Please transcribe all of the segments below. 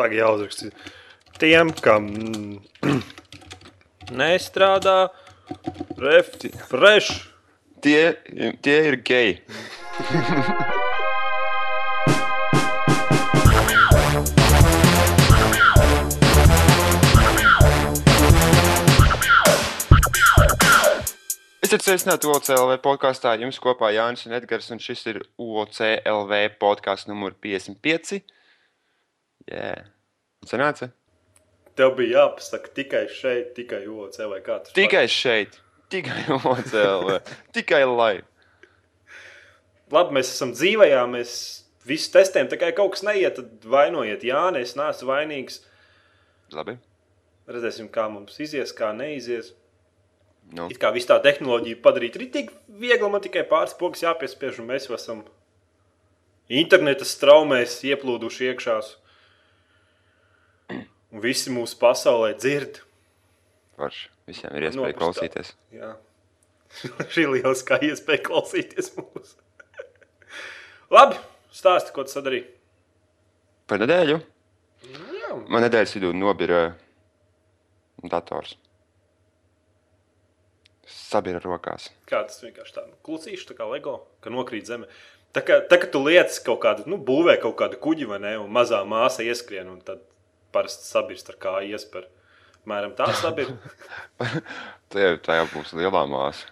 Tagad jāuzraksta. Tiem, kam nestrādā, refresh. Tie, tie ir geji. Esiet sveicināti OCLV podkāstā. Jums kopā Jānis un Edgars, un šis ir OCLV podkāsts numur 55. Jā, sanāca? Tev bija jāpasaka tikai šeit, tikai OC vai kā tas Tikai šeit, tikai OCLV, tikai lai. Labi, mēs esam dzīvajā, mēs visu testējam. Tā kā kaut kas neiet, tad vainojiet Jāni, es neesmu vainīgs. Labi. Redzēsim, kā mums izies, kā neizies. Nu, It kā visu tā tehnoloģiju padarīt ir tik viegli, man tikai pāris pogas jāpiespiež, un mēs esam interneta straumēs ieplūduši iekšā. Un visi mūsu pasaulē dzird. forši. Visiem ir iespēja Nopustā. klausīties. Jā. Šī ir lieliskā iespēja klausīties mūsu. Labi, stāsti, ko tu sadarīji. Par nedēļu Jā, man nedēļas vidū nobira dators. Sabira rokās. kā tas vienkārši tā klusīši, tā kā LEGO, ka nokrīt zeme. Tā kā, tā, kad tu lietas kaut kādu, nu, būvē kaut kādu kuģi vai ne, un mazā māsa ieskrien, un tad parasti sabirst ar kāju iespēju. Mēram tā sabir. Tā tā jau būs lielā māsa.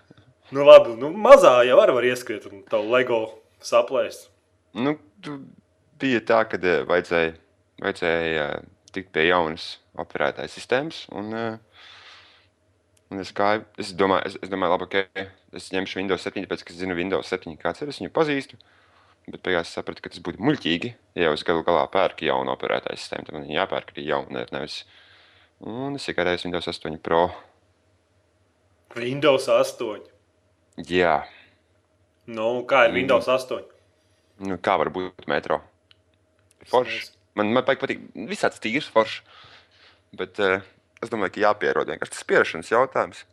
nu, labi, nu, mazā jau var, var ieskriet, un tavu LEGO saplēst. Nu, bija tā, ka eh, vajadzēja, vajadzēja eh, tikt pie jaunas operētāja sistēmas. Un, eh, un es, gāju, es domāju, es, es domāju, labi, ok, es ņemšu Windows 7, tāpēc, ka es zinu, Windows 7 kāds ir, es viņu pazīstu. Bet beigās sapratu, ka tas būtu muļķīgi, ja es galu galā pērku jaunu operētāju sistēmu. Tad man jāpērk arī jauna, nevis. Un es iegādājos Windows 8 Pro. Windows 8. Jā, Nu, kā ir Mm. Windows 8? nu, kā var būt metro? Forši. Man, man patīk, visāds tīrs foršs. Bet uh, es domāju, ka jāpierod vienkārši tas pierašanās jautājums.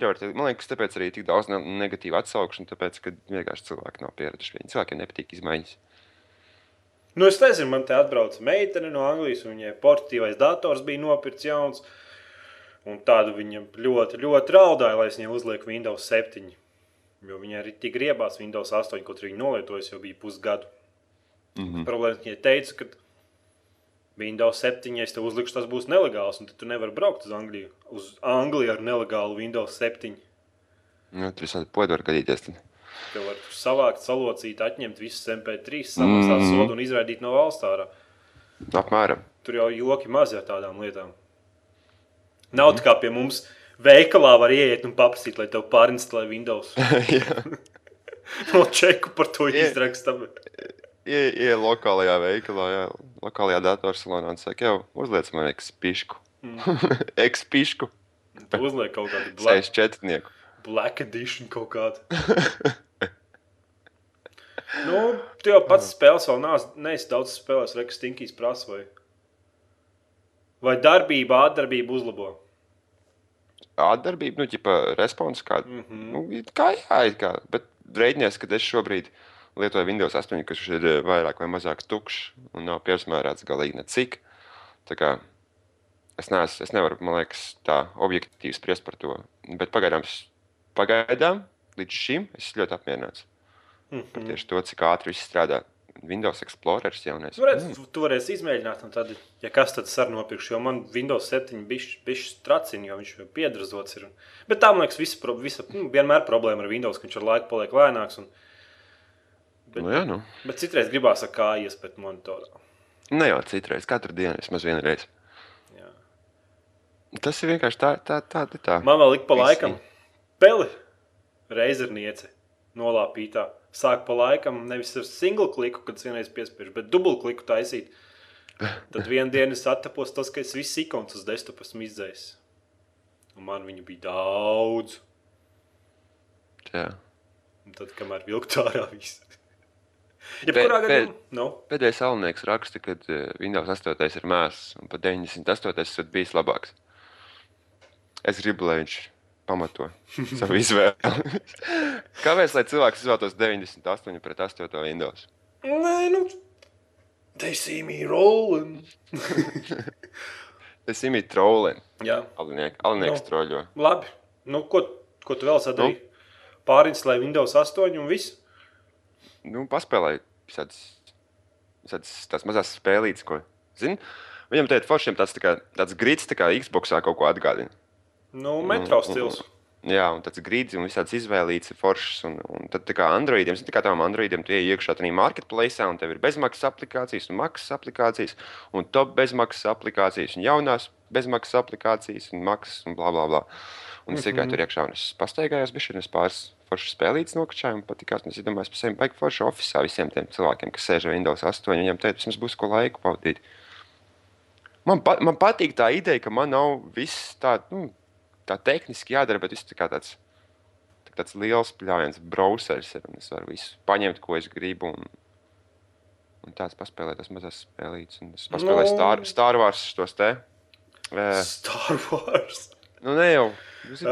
Ir, man liekas, tāpēc arī tik daudz ne negatīvu atsaukšanu, tāpēc, ka vienkārši cilvēki nav pieraduši. pie viņa. Cilvēkiem nepatīk izmaiņas. Nu, es nezinu, man te atbrauca meitene no Anglijas, un viņai portatīvais dators bija nopirkts jauns. Un tādu viņa ļoti, ļoti raudāja, lai es viņai uzlieku Windows 7. Jo viņai arī tik griebās Windows 8, kaut arī viņa nolietojas jau bija pusgadu. Mm -hmm. Problēma viņai teica, ka Windows 7, ja es tev uzlikšu, tas būs nelegāls, un tad tu nevari braukt uz Angliju, uz Angliju ar nelegālu Windows 7. nu, tur visādi podi var gadīties. Tad. Tev var savākt, salocīt, atņemt visus MP3, samaksāt Mhm. sodu un izraidīt no valsts ārā. Apmēram. Tur jau joki maz ar tādām lietām. Nav tā kā pie mums veikalā var ieiet un paprasīt, lai tev pārinstalē Windows. No čeku par to izrakstam. Ie, ie lokālajā veikalā, jā, lokālajā datorsalonā un saka, jau uzliec man ekspišku. Mm. ekspišku. Uzliek kaut kādu black, 64. black edition kaut kādu. nu, tu jau pats spēles vēl neesi, daudz spēlējis, rekas stinkīs prasa vai, vai darbība, atdarbība uzlabo. Atdarbība, nu, ķipa, respons kāda. Mm -hmm. Nu, kā jā, kā. Bet rēķinies, ka es šobrīd lietoju Windows 8, kas ir vairāk vai mazāk tukšs un nav piesmērēts galīgi necik. Es, neesmu, es nevaru, man liekas, tā objektīvi spriest par to. Bet pagaidām, pagaidām līdz šim es ļoti apmierināts par Mm. tieši to, cik ātri viss strādā. Windows Explorer jaunais. Tu, redz, tu, varēsi izmēģināt, un tad, ja kas tad ar nopirkšu, jo man Windows 7 bija stracina, jo viņš jau piedrazots ir. Bet tā, man liekas, visa, visa, nu, vienmēr problēma ar Windows, ka viņš ar laiku paliek lēnāks. Un, bet, Nu, jā, nu. bet citreiz gribās ar kā iespēt monitorā. Ne jau citreiz, katru dienu vismaz vienreiz. Jā. Tas ir vienkārši tā, tā, tā, tā. tā. Man vēl ik pa Visi. laikam peli reizerniece nolāpītā. Sāk pa laikam nevis ar single kliku, kad es vienreiz piespiežu, bet dubult kliku taisīt. Tad vienā dienā es attapos tas, ka es visu ikonu uz desktopa esmu izdzējis. Un man viņu bija daudz. jā. Un tad, kamēr vilkt ārā viss. Jebkurā Pē- gadījumā, nu, Pēdējais salnieks raksta, ka uh, Windows 8 ir mērs, un pat 98 esat bijis labāks. Es gribu, lai viņš pamato savu izvēli. Kāpēc lai cilvēks izvēlētos 98 pret 8 Windows? nē, nu, They see me rolling. Tas ir imits trolling. Jā, Alinieks, alinieks Nu. troļo. labi. Nu, ko, ko tu vēl sadarīji? Nu? Pārinstalēji Windows 8 un viss. Nu, paspēlēju visādas tās mazas spēlītas, ko, zini, viņam te ir foršiem tāds, tā kā, tāds grīds, tā kā Xboxā kaut ko atgādina. Nu, metro stils. Jā, un tāds grīds un visāds izvēlīts foršs. Un, un tad, kā Androidiem, tā kā tām Androidiem, tu ej iekšā tajā marketplace, un tev ir bezmaksas aplikācijas, un maksas aplikācijas, un top bezmaksas aplikācijas, un jaunās bezmaksas aplikācijas, un maksas, un bla, bla, bla. Un es tikai tur iekšā, un es pastaigājos, un es pāris foršas spēlītas nokačāju, un patīkās, es par sevi, baigi forši oficiālā visiem tiem cilvēkiem, kas sēž Windows 8, viņiem teikt, vismaz būs ko laiku pavadīt. Man, pa, man patīk tā ideja, ka man nav viss tā, nu, tā tehniski jādara, bet viss tā kā tāds, tā tāds liels pļāviens, browsers ir, es varu visu paņemt, ko es gribu, un, un tāds paspēlēt tas mazas spēlītes, un es paspēlēju Nu. Star, Star Wars tos te. Eh, Star Wars. nu, ne jau.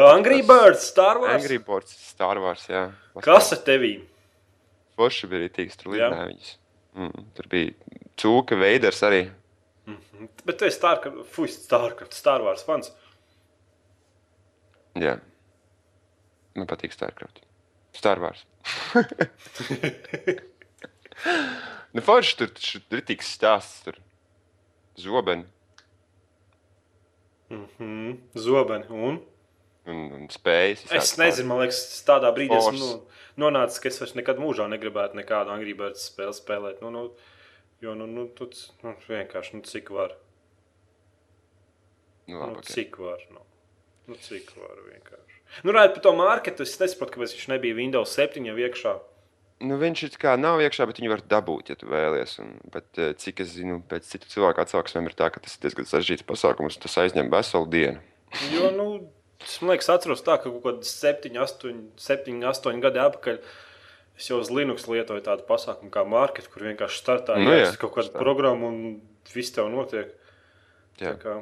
Angry Birds, Star Wars. Angry Birds, Star Wars, jā. Kas ar tevi? Forši bija rītīgs, tur lidināja viņas. Mm, tur bija cūka veiders arī. Bet tu esi Starcraft, fuj, Starcraft, Star Wars fans. Jā. Man patīk Starcraft. Star Wars. nu, forši tur ir rītīgs stāsts. Tur zobeni Mm, zobeni. Un? Un, un spējas. Es nezinu, man liekas, tādā brīdī esmu nu, nonācis, ka es vairs nekad mūžā negribētu nekādu Angry Birds spēli spēlēt. Nu, nu, jo, nu, nu, tu, nu, vienkārši, nu, cik var. Nu, Nu, labi, okay. cik var, nu. Nu, cik var vienkārši. Nu, rādīt par to marketu, es nesaprotu, kāpēc viņš nebija Windows 7 jau iekšā. Nu, viņš ir kā nav iekšā, bet viņu var dabūt, ja tu vēlies. Un, bet, eh, cik es zinu, pēc citu cilvēku atsauksmēm ir tā, ka tas ir diezgan sarežģīts pasākums. Tas aizņem veselu dienu. Jo, nu, es liekas, atceros tā, ka kaut kādā 7, 8, 7, 8 gadi atpakaļ. Es jau uz Linux lietoju tādu pasākumu kā marketu, kur vienkārši startā Nu, jā, kaut kāda programma un viss tev notiek. Jā. Tā kā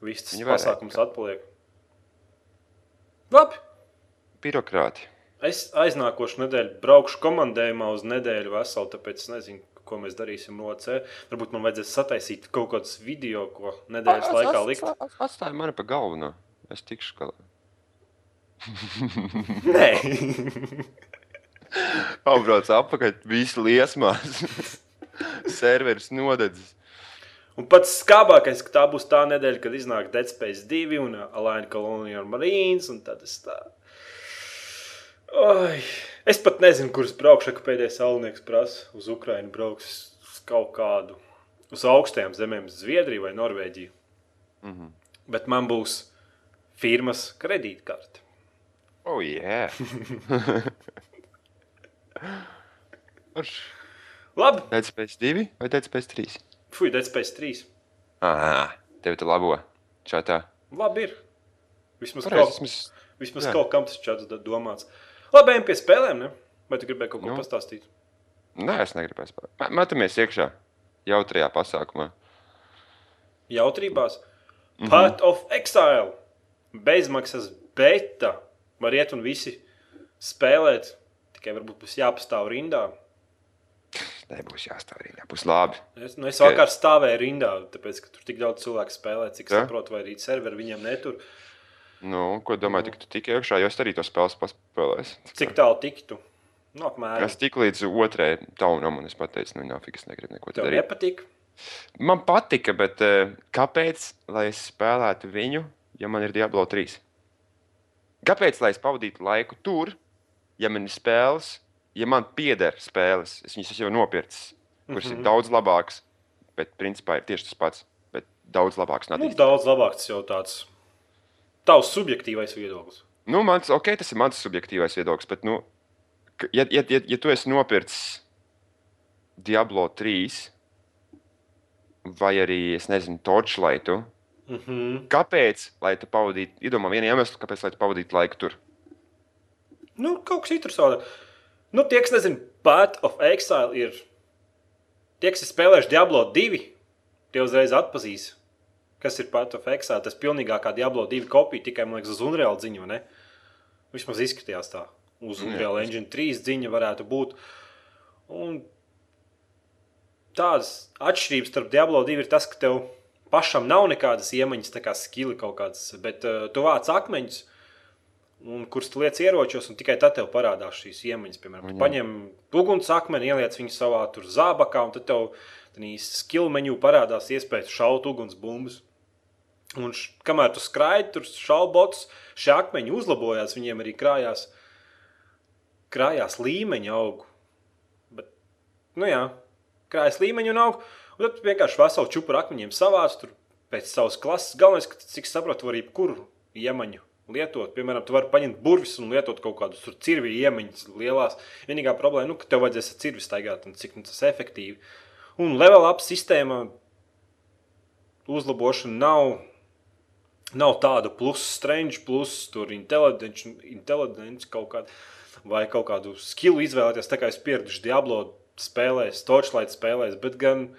viss tas varētu, pasākums atpaliek. Labi. Birokrāti. Es aiznākošu nedēļu braukšu komandējumā uz nedēļu veselu, tāpēc es nezinu, ko mēs darīsim no C. Varbūt man vajadzēs sataisīt kaut kādus video, ko nedēļas laikā likt. Atstāj mani pa galveno. Es tikšu galā. Nē, Apbrauc apakaļ, viss liesmās. Serveris nodedzis. un pats skābākais, ka tā būs tā nedēļa, kad iznāk Dead Space 2 un Alaina Colonial Marines. un tad es tā. Oi. Es pat nezinu, kurš braukšu, ka pēdējais saulnieks prasa uz Ukrajinu brauks uz kaut kādu, uz augstajām zemēm, Zviedriju vai Norvēģiju. Mm -hmm. Bet man būs firmas kredītkarte. Oh. Kurš? Labi, Dead Space 2 vai Dead Space 3? Fui, Dead Space 3. Ah, tev te labo. Čatā. Labi, ir. Vismaz, Pareizi, kaut, vismaz vismaz jā. kaut kam tas čats domāts. Labi, ejam pie spēlēm. Ne? Vai tu gribēji kaut ko Nu. pastāstīt? Nē, es negribēju spēlēt. Metamies iekšā jautrajā pasākumā. Jautrībās. Mhm. Path of Exile. Bezmaksas beta. Var iet un visi spēlēt. Tikai varbūt būs jāpastāv rindā. Nebūs jāstāv arī. Būs labi. Es, nu, es vakar stāvēju rindā, tāpēc, ka tur tik daudz cilvēku spēlē, cik Jā? saprotu, vai arī serveri viņiem netur. Nu, ko domāju, tik tu tik iekšā, jo es arī to spēles paspēlēju. Cik tālu tiktu? Nu, apmēram. Es tiku līdz otrajai taunam, un es pateicu, nu, nafik, es negribu neko Tev darīt. nepatīk? Man patika, bet eh, kāpēc, lai es spēlētu viņu, ja man ir Diablo 3? Kāpēc, lai es pavadītu laiku tur, ja man ir spēles, ja man pieder spēles, es viņas jau nopircis, kuras mm -hmm. ir daudz labākas, bet principā ir tieši tas pats, bet daudz labāks. Nu, Nu, daudz labāk tas jau tāds. Tavs subjektīvais viedoklis. nu, mans, ok, tas ir mans subjektīvais viedoklis, bet, nu, ja, ja, ja, ja tu esi nopircis Diablo 3 vai arī, es nezinu, Torchlightu, Mm -hmm. Kāpēc? Lai tu pavadītu, iedomā vienu iemeslu, kāpēc lai tu pavadītu laiku tur. Nu, kaut kas interesants. Nu, tie, kas nezina, Path of Exile ir. Tie, kas ir spēlējuši Diablo 2, tie uzreiz atpazīs, kas ir Path of Exile. Tas pilnīgākā Diablo 2 kopija, tikai, man liekas, uz Unreal ziņu, ne? Vismaz izskatījās tā. Uz Jā. Unreal Engine 3 ziņa varētu būt. Un tādas atšķirības starp Diablo 2 ir tas, ka tev pašam nav nekādas iemaņas, tā kā skili kaut kādas, bet uh, tu vāc akmeņus, un kurus tu liec ieročos, un tikai tad tev parādās šīs iemaņas. Piemēram, tu Jā. paņem uguns akmeni, ieliec viņu savā tur zābakā, un tad tev skill menu parādās iespējas šaut uguns bumbas. Un š, kamēr tu skraidi, tur šaubots, šie akmeņi uzlabojās, viņiem arī krājās, krājās līmeņa augu. Bet, nu jā, krājas līmeņa un augu. Un tad tu vienkārši veselu čūpu ar akmeņiem savāc tur pēc savas klases. Galvenais, ka cik saprotu, var jebkuru iemaņu lietot. Piemēram, tu vari paņemt burvis un lietot kaut kādus tur cirvi iemaņas lielās. Vienīgā problēma, nu, ka tev vajadzēs ar cirvi staigāt un cik nu, tas efektīvi. Un level up sistēma uzlabošana nav nav tāda plus, strange, plus, tur intelligence kaut kāda, vai kaut kādu skilu izvēlēties. Tā kā es pieraduši Diablo spēlēs, Torchlight spēlēs, bet gan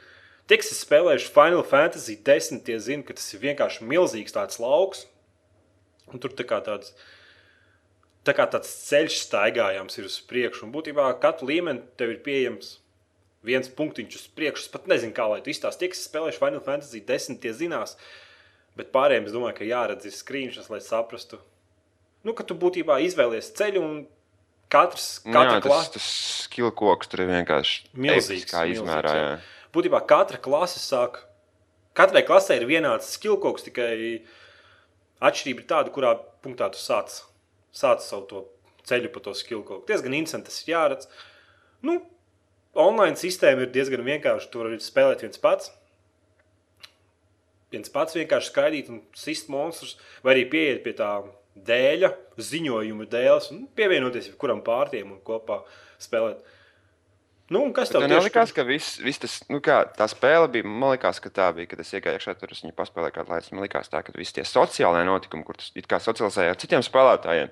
tie, kas ir spēlējuši Final Fantasy 10, tie zina, ka tas ir vienkārši milzīgs tāds lauks. Un tur tā kā tāds. Tā kā tāds ceļš staigājams ir uz priekšu, un būtībā katru līmeni tev ir pieejams viens punktiņš uz priekšu. Es pat nezinu, kā lai tu izstāstītu. Tie, kas spēlējuši Final Fantasy 10, tie zinās, Bet pārējiem es domāju, ka jāredz ir skrīņš, lai saprastu, nu, ka tu būtībā izvēlies ceļu un katrs Nu katra tas, klase. tas skill koks tur ir vienkārši Milzīgs, Kā milzīgs, izmērā. jā. Jā. Būtībā katra klase sāk. Katrai klasē ir vienāds skillkoks, tikai atšķirība ir tāda, kurā punktā tu sāc, sāc savu to ceļu pa to skillkoku. Diezgan interesanti tas ir jāredz. Nu, online sistēma ir diezgan vienkārša. Tur var spēlēt viens pats. Viens pats vienkārši skraidīt un sist monstrus, vai arī pieiet pie tā dēļa, ziņojuma dēļas, un pievienoties kuram pārtiem un kopā spēlēt. Nu, kas Tev tieši nelikās, ka viss, viss tas, nu kā tā spēle bija, man liekas, ka tā bija, kad es iegāju iekšā, tur es viņu paspēlēju kādu laiku. Man liekas, tā, ka visi tie sociālai notikumi, kur tu it kā socializēji ar citiem spēlētājiem,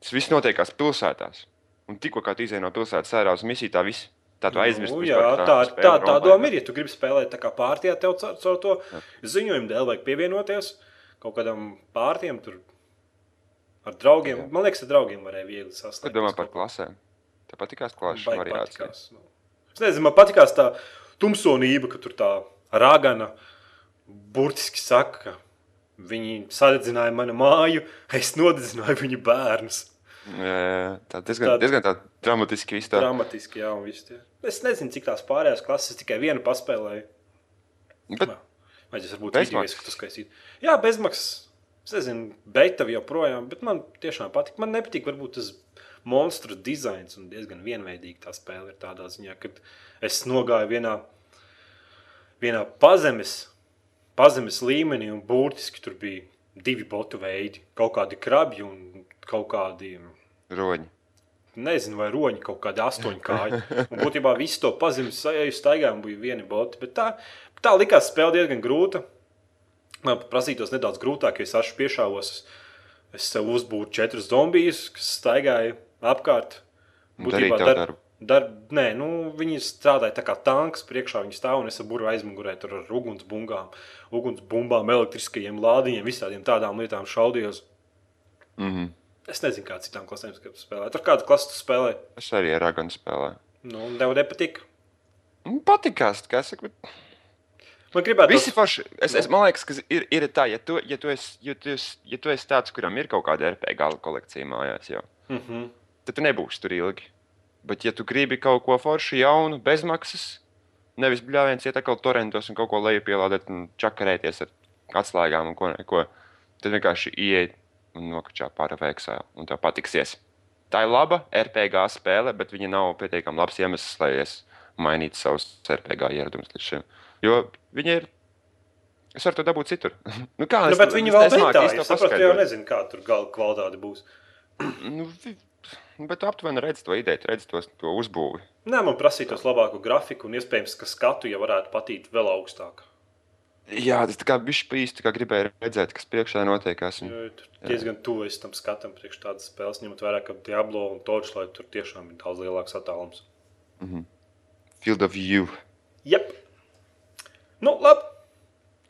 tas viss notiekās pilsētās. Un tikko kā tu izēji no pilsētas ārā uz misiju, tā viss, tā. Nu, vispār, jā, tā, spēle tā, tā online. doma ir. Ja tu gribi spēlēt tā kā pārtījā, tev caur, caur to ziņojumu dēļ vajag pievienoties kaut kādam pārtiem. Tur ar draugiem. Man liekas, ar draugiem varēja viegli Ko sasniegt. domā par klasēm? Tev patīkās Baigi variācija? patikās. Es nezinu, man patīkās tā tumsonība, ka tur tā ragana burtiski saka, ka viņi sadedzināja manu māju, es nodedzināju viņu bērnus. Jā, jā, tā diezgan, Tā- diezgan tā dramatiski viss tā. Dramatiski, jā, un viss tie. Es nezinu, cik tās pārējās klases, es tikai vienu paspēlēju. Bet Vai tas varbūt vidējais, ka tu skaisīt? Jā, bezmaksas. Es nezinu, beigta joprojām, bet man tiešām patīk. Man nepatīk varbūt tas monstru dizains un diezgan vienveidīga tā spēle ir tādā ziņā, ka es nogāju vienā, vienā pazemes, pazemes līmenī un burtiski tur bija divi botu veidi. Kaut kādi krabi un kaut kādi roņi. nezinu, vai roņi kaut kādi astoņi kāji. Un būtībā visu to pazīmi staigājumu bija vieni boti. Bet tā, tā likās spēle diezgan grūta. Man prasītos nedaudz grūtāk, ja es ašu piešāvos. Es sev uzbūru četrus zombijus, kas staigāja apkārt. Tev darbu. Dar, nē, nu, viņi strādāja tā kā tanks, priekšā viņi stāv un es burbuļu aizmugurē tur ar ugunsbumbām, ugunsbumbām, elektriskajiem lādiņiem, visādiem tādām lietām šaudījos. Mm -hmm. Es nezinu, kā citām klasēm spēlēt. Ar kādu klasu tu spēlēji? Es arī ar Raganu spēlēju. Nu, tev nepatika. Man patīkās, kā es saku, bet Man gribētu visi forši. Es, es, man liekas, ka ir, ir tā, ja tu, ja, tu esi, ja, tu esi, ja tu esi tāds, kuram ir kaut kāda RP gala kolekcija mājās, jau, Mm -hmm. Tad tu nebūsi tur ilgi. Bet, ja tu gribi kaut ko foršu, jaunu, bezmaksas, nevis bļāviens iet atkal torrentos un kaut ko lejupielādēt un čakarēties ar atslēgām un ko, ko tad vienkārši ieiet un nokačā pāri veiksā un tev patiksies. Tā ir laba RPG spēle, bet viņa nav pietiekami labs iemesls, lai es mainītu savus RPG ieradumus līdz šim. Jo viņa ir. Es varu to dabūt citur. nu, kā, Nu, es bet viņi es vēl beigās īsti to sapratu, jau nezinu, kā tur gala kvalitāte būs. Nu, bet tu aptuveni redz to ideju, redz to, to uzbūvi. Nē, man prasītos labāku grafiku, un iespējams, ka skatu jau varētu patīt vēl augstāk. Jā, tas tā kā bija īsti, kā gribēju redzēt, kas priekšā notiekās. Un... Tur diezgan tuvu es tam skatam, priekš tādas spēles, ņemot vērā, ka Diablo un Torchlight tur tiešām ir daudz lielāks attālums. Field of View. Jep! Nu, labi.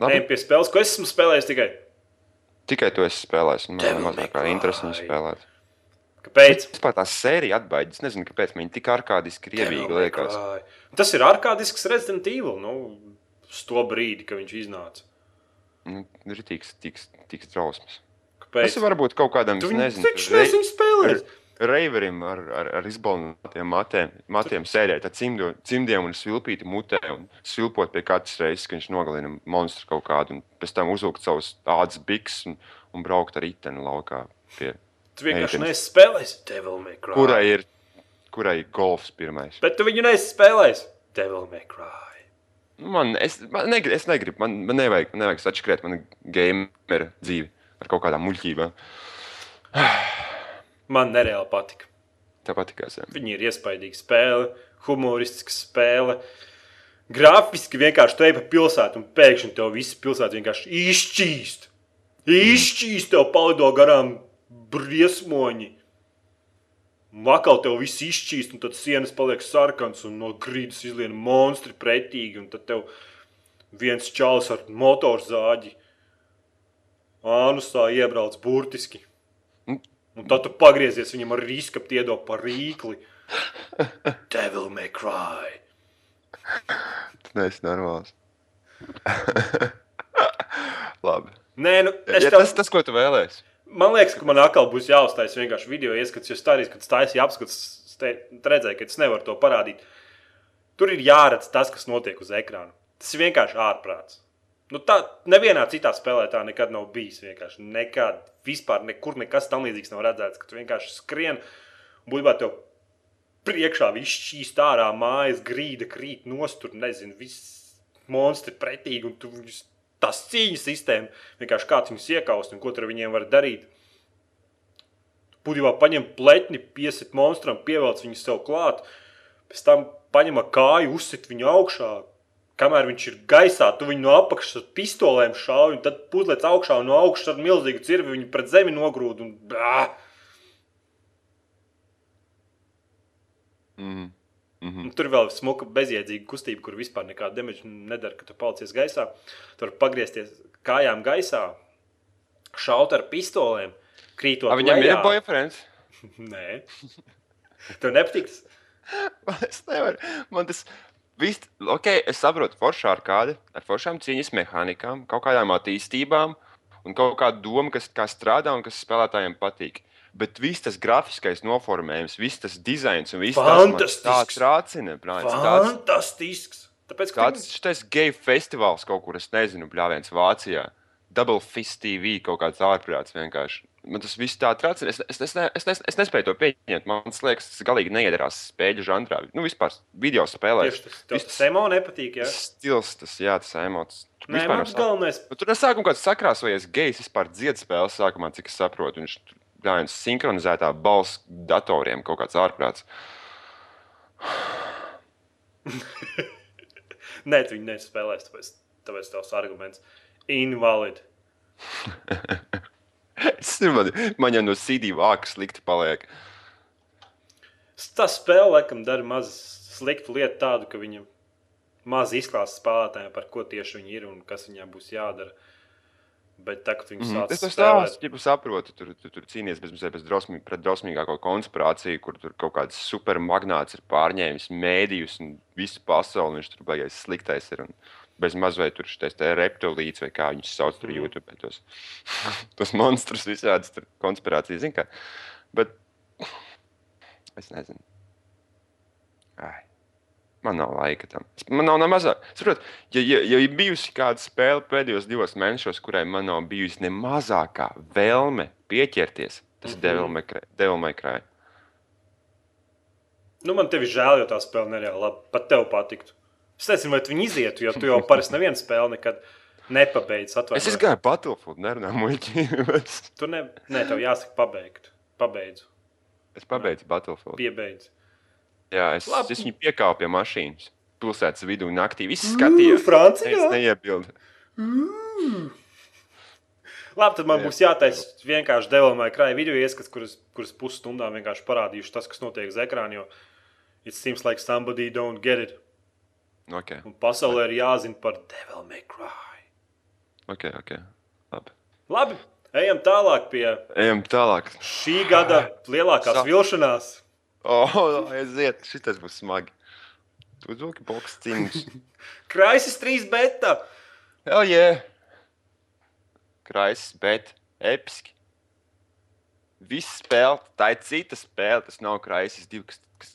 Labi, Ejam pie spēles, ko es esmu spēlējis tikai. tikai to es spēlēju. un Man Devil ir mazāk viņu Cry. spēlēt. Kāpēc? Vispār tā sērija atbaidīs. Es nezinu, kāpēc man tik ārkārtīgi krievīgi liekas. Tas ir ārkārtisks Resident Evil. Nu, uz to brīdi, kad viņš iznāca. Nu, ir tiks drausmas. Kāpēc? Tas varbūt kaut kādam, Tu nezinu, taču nezini spēlēt. Reiverim ar, ar, ar izbalnotiem matiem, matiem sēdēt ar cimdo, cimdiem un svilpīti mutē un svilpot pie katras reizes, kad viņš nogalina monstru kaut kādu un pēc tam uzvilkt savus ādas biks un, un braukt ar riteni laukā pie, Tu vienkārši neesi spēlējis Devil May Cry. kurai ir, kurai ir golfs pirmais. Bet tu viņu neesi spēlējis Devil May Cry. Nu, Man, es, man negribu, es negribu, man, man nevajag, man nevajag sačakrēt manu gameru dzīvi ar kaut kādām muļķībām. Man nereāli patika. Tāpat tikās. jā. Viņi ir iespaidīga spēle, humoristiska spēle. Grafiski vienkārši te pa pilsētu, un pēkšņi tev viss pilsēta vienkārši izšķīst. Izšķīst, tev palido garām briesmoņi. Vakal tev viss izšķīst, un tad sienas paliek sarkans, un no grīdas izlien monstri pretīgi, un tad tev viens čalis ar motorzāģi ānusā iebrauc burtiski. Un tad tu pagriezies viņam ar risku, iedod par rīkli. Devil may cry. Tu neesi normāls. Labi. Nē, nu, es Ja tev, tas, tas, ko tu vēlēsies. Man liekas, ka man atkal būs jāuztais vienkārši video ieskats, jo stādījis, kad stājas apskats, redzēju, ka es nevaru to parādīt. Tur ir jāredz tas, kas notiek uz ekrāna. Tas ir vienkārši ārprāts. Nu, tā nevienā citā spēlē tā nekad nav bijis. Vienkārši nekad, vispār nekur nekas tam līdzīgs nav redzēts. Ka tu vienkārši skrien, būtībā tev priekšā viss šīs ārā mājas, grīda krīt nostur, nezinu, viss monstri pretīgi, un tu viņus, tas cīņas sistēma, vienkārši kāds viņus iekaust un ko ar viņiem var darīt. Būtībā paņem pletni, piesit monstram, pievelc viņu sev klāt, pēc tam paņem kāju, uzsit viņu augšā. Kamēr viņš ir gaisā, tu viņu no apakšas ar pistolēm šauj, un tad puzlec augšā un no augšas ar milzīgu cirvi viņu pret zemi nogrūd. Un, bā! Mm. Mm -hmm. Un tur vēl ir smuka, bezjēdzīga kustība, kur vispār nekāda demaģa nedara, kad tu palicies gaisā. Tur pagriezties kājām gaisā, šaut ar pistolēm, krītot. Viņam lejā. ir boyfriends. Nē, tev nepatiks. es nevaru. Man tas viss, ok, es saprotu, foršā ar kādu, ar foršām cīņas mehānikām, kaut kādām attīstībām un kaut kādu domu, kas kā strādā un kas spēlētājiem patīk. Bet viss tas grafiskais noformējums, viss tas dizains un viss tas tāds rācina. Tāds, Fantastisks! Tāpēc, ka tāds šitais geju festivāls kaut kur, es nezinu, bļāviens Vācijā. Double Fist TV kaut kāds ārprāts vienkārši. Man tas viss tā tracina. Es, es, es, ne, es, nes, es nespēju to pieņemt. Man liekas, tas galīgi neiedarās spēļu žanrā. Nu, vispār video spēlē. tieši tas, tev tas emo nepatīk? Tas stils, tas, jā, tas emots. Tur Nē, vispār man nav tas galvenais. Tur no sākuma kāds sakrāsojies gejs, vispār dziedas spēles sākumā, cik es saprotu. Viņš tur gājas sinhronizētā balss datoriem, kaut kāds ārprāts. Nē, tu viņu nespēlēsi, tāpēc, tāpēc tavs arguments invalid. Es man, man jau no CD vāka slikti paliek. Tā spēle, laikam, dara maz sliktu lietu tādu, ka viņa maz izklāsta spēlētājiem, par ko tieši viņi ir un kas viņiem būs jādara. Bet tā, kad viņi Mm. Es to spēlēt, stāstu, ja saprotu. Tur, tur, tur cīnīties bez, bez drausmī, pret drausmīgāko konspirāciju, kur tur kaut kāds supermagnāts ir pārņēmis mēdījus un visu pasauli. Viņš tur beigās sliktais ir. Un bez mazliet tur šis reptilīts vai kā viņus sauc tur Mhm. YouTube. Tos, tos monstrus visādas konspirācijas. zini kā. Bet es nezinu. Ai. Man nav laika tam. Es- Man nav mazāk. Saprot, ja, ja, ja ir bijusi kāda spēle pēdējos divos mēnešos, kurai man nav bijusi ne mazākā vēlme pieķerties, tas Mhm. ir Devil May Cry. nu, man tevi žēl, jo tā spēle nereāli labi. Pat tev patiktu. Es nezinu, vai tu viņu izietu, jo tu jau parasti nevienu spēli nekad nepabeidz. Es Atvainojiet. gāju Battlefield, nerunāju muļķības. Tu ne, ne, tev jāsaka, pabeigt. Pabeidzu, Es pabeidzu Battlefield. piebeidz. Jā, es, Labi. es viņu piekāpu pie mašīnas. Pilsētas vidū naktī. Visi skatījās. Es Francijā? neiebildu. Labi, tad man Jā. būs jātaisa vienkārši devalmēja krāja video ieskats, kuras, kuras pusstundā vienkārši parādīšu tas, kas notiek uz ekrāna. Jo it seems like somebody don't get it. Okay. Un pasaulē ir jāzina par Devil May Cry. Okay, okay. Labi. Labi, Ejam tālāk pie Ejam tālāk. šī gada lielākās Sa- vilšanās. Oh, aiziet, šitas būs smagi. Zūki boks cīnus. Kraisis 3 beta. Hell yeah! Kraisis, bet episki. Viss spēle, tā ir cita spēle, tas nav kraisis divi. Kas, kas,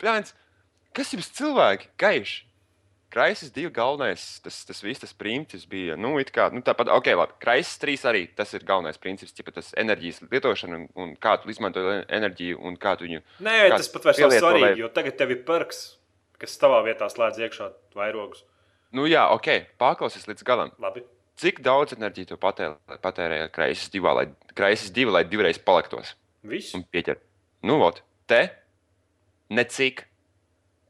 Pļāns, kas jums cilvēki? Gaiši. Kraisis divi galvenais, tas, tas viss tas princips bija. Nu, it kā, nu tāpat, ok, labi. Kraisis trīs arī tas ir galvenais princips, tipa tas enerģijas lietošana un, un kā tu izmanto enerģiju un kā tu viņu. Nē, Kāds tas pat vairs nav svarīgi, lai- jo tagad tev ir perks, kas tavā vietā slēdz iekšā vairogus. Nu jā, ok, paklausies līdz galam. Labi. Cik daudz enerģijas tu patērē, patērēji kraisis divā, lai, kraisis divi, lai divreiz paliktos? Viss. un pieķer. Nu, vot, te necik.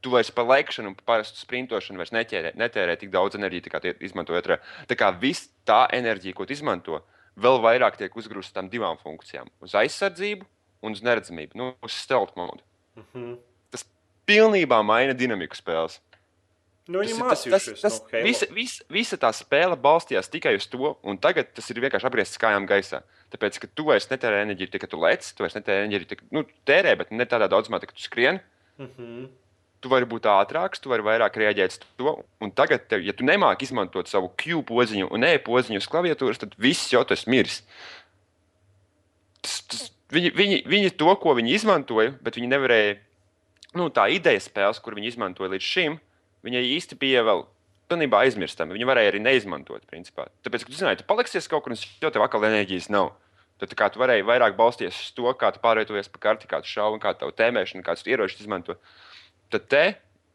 Tu vairs par lēkšanu un par parastu sprintošanu vairs netērē, netērē tik daudz enerģijas, kā tie izmanto otrā. Tā kā viss tā enerģija, ko izmanto, vēl vairāk tiek uzgrūsta tam divām funkcijām - uz aizsardzību un uz neredzamību, nu, uz stealth modu. Mhm. Tas pilnībā maina dinamiku spēles. Nu, Tas, ir- tas, tas, tas, no visa, visa, visa tā spēle balstījās tikai uz to, un tagad tas ir vienkārši apgriezts kājām gaisā. Tāpēc, ka tu vairs netērē enerģiju, tikai tu lec, tu vairs netērē enerģiju, tikai nu, tērē, bet ne tādā daudzumā, ka tu skrieni. Mhm. Tu vari būt ātrāks, tu vari vairāk rēģēt uz to. Un tagad, tev, ja tu nemāki izmantot savu Q podziņu un E podziņu uz klaviatūras, tad viss jau tas mirs. Tas, tas, viņi, viņi, viņi to, ko viņi izmantoja, bet viņi nevarēja. Nu, tā ideja spēles, kur viņi izmantoja līdz šim, viņai īsti bija vēl pilnībā aizmirstama. Viņi varēja arī neizmantot. Principā. Tāpēc, ka tu zināji, tu paliksies kaut kur, un jau tev atkal enerģijas nav. Tad kā tu varēji vairāk balstīties uz to, kā tu pārvietojies pa karti, kā tu šauji, kā tavu tēmēšanu, kādus ieročus izmanto. Tad te,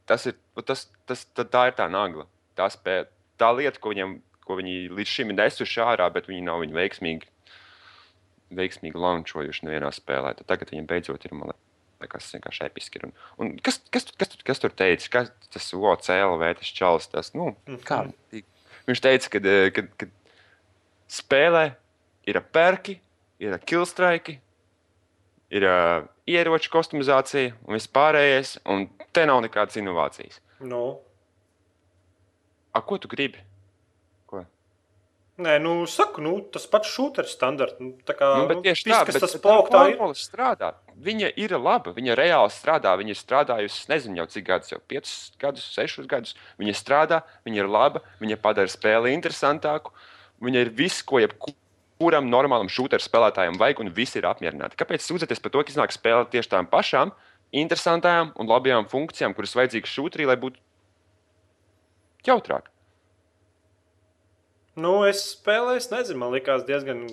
tas ir, tas, tas, tad tā ir tā nagla. Tā, spēle, tā lieta, ko, viņam, ko viņi līdz šim ir nesuši ārā, bet viņi nav viņu veiksmīgi, veiksmīgi launčojuši nevienā spēlē. Tad tagad viņiem beidzot ir man liekas, vienkārši episki. ir. Un, un kas, kas, kas, kas, kas tur teica? Kas tas OCLV, tas čalis, tas, nu, kā? Viņš teica, ka, ka, ka spēlē ir perki, ir killstrike, ir ieroču kostumizācija un viss pārējais, un te nav nekādas inovācijas. Nu. A, ko tu gribi? Ko? Nē, nu, saku, nu, tas pats šūteris standarts. Nu, tā kā Nu, bet tieši tā, tas tā plauktā ir. strādā. Viņa ir laba, viņa reāli strādā. Viņa ir strādājusi, nezinu, jau cik gadus, jau 5 gadus, 6 gadus. Viņa strādā, viņa ir laba, viņa padara spēli interesantāku. Viņa ir viss, ko jebkuram normālam šūteru spēlētājam vajag, un visi ir apmierināti. Kāpēc sūdzēties par to, ka iznāk spēle tieši tām pašām interesantām un labajām funkcijām, kuras vajadzīgas šūterī, lai būtu jautrāk? Nu, es spēlēju, es nezinu, man likās diezgan,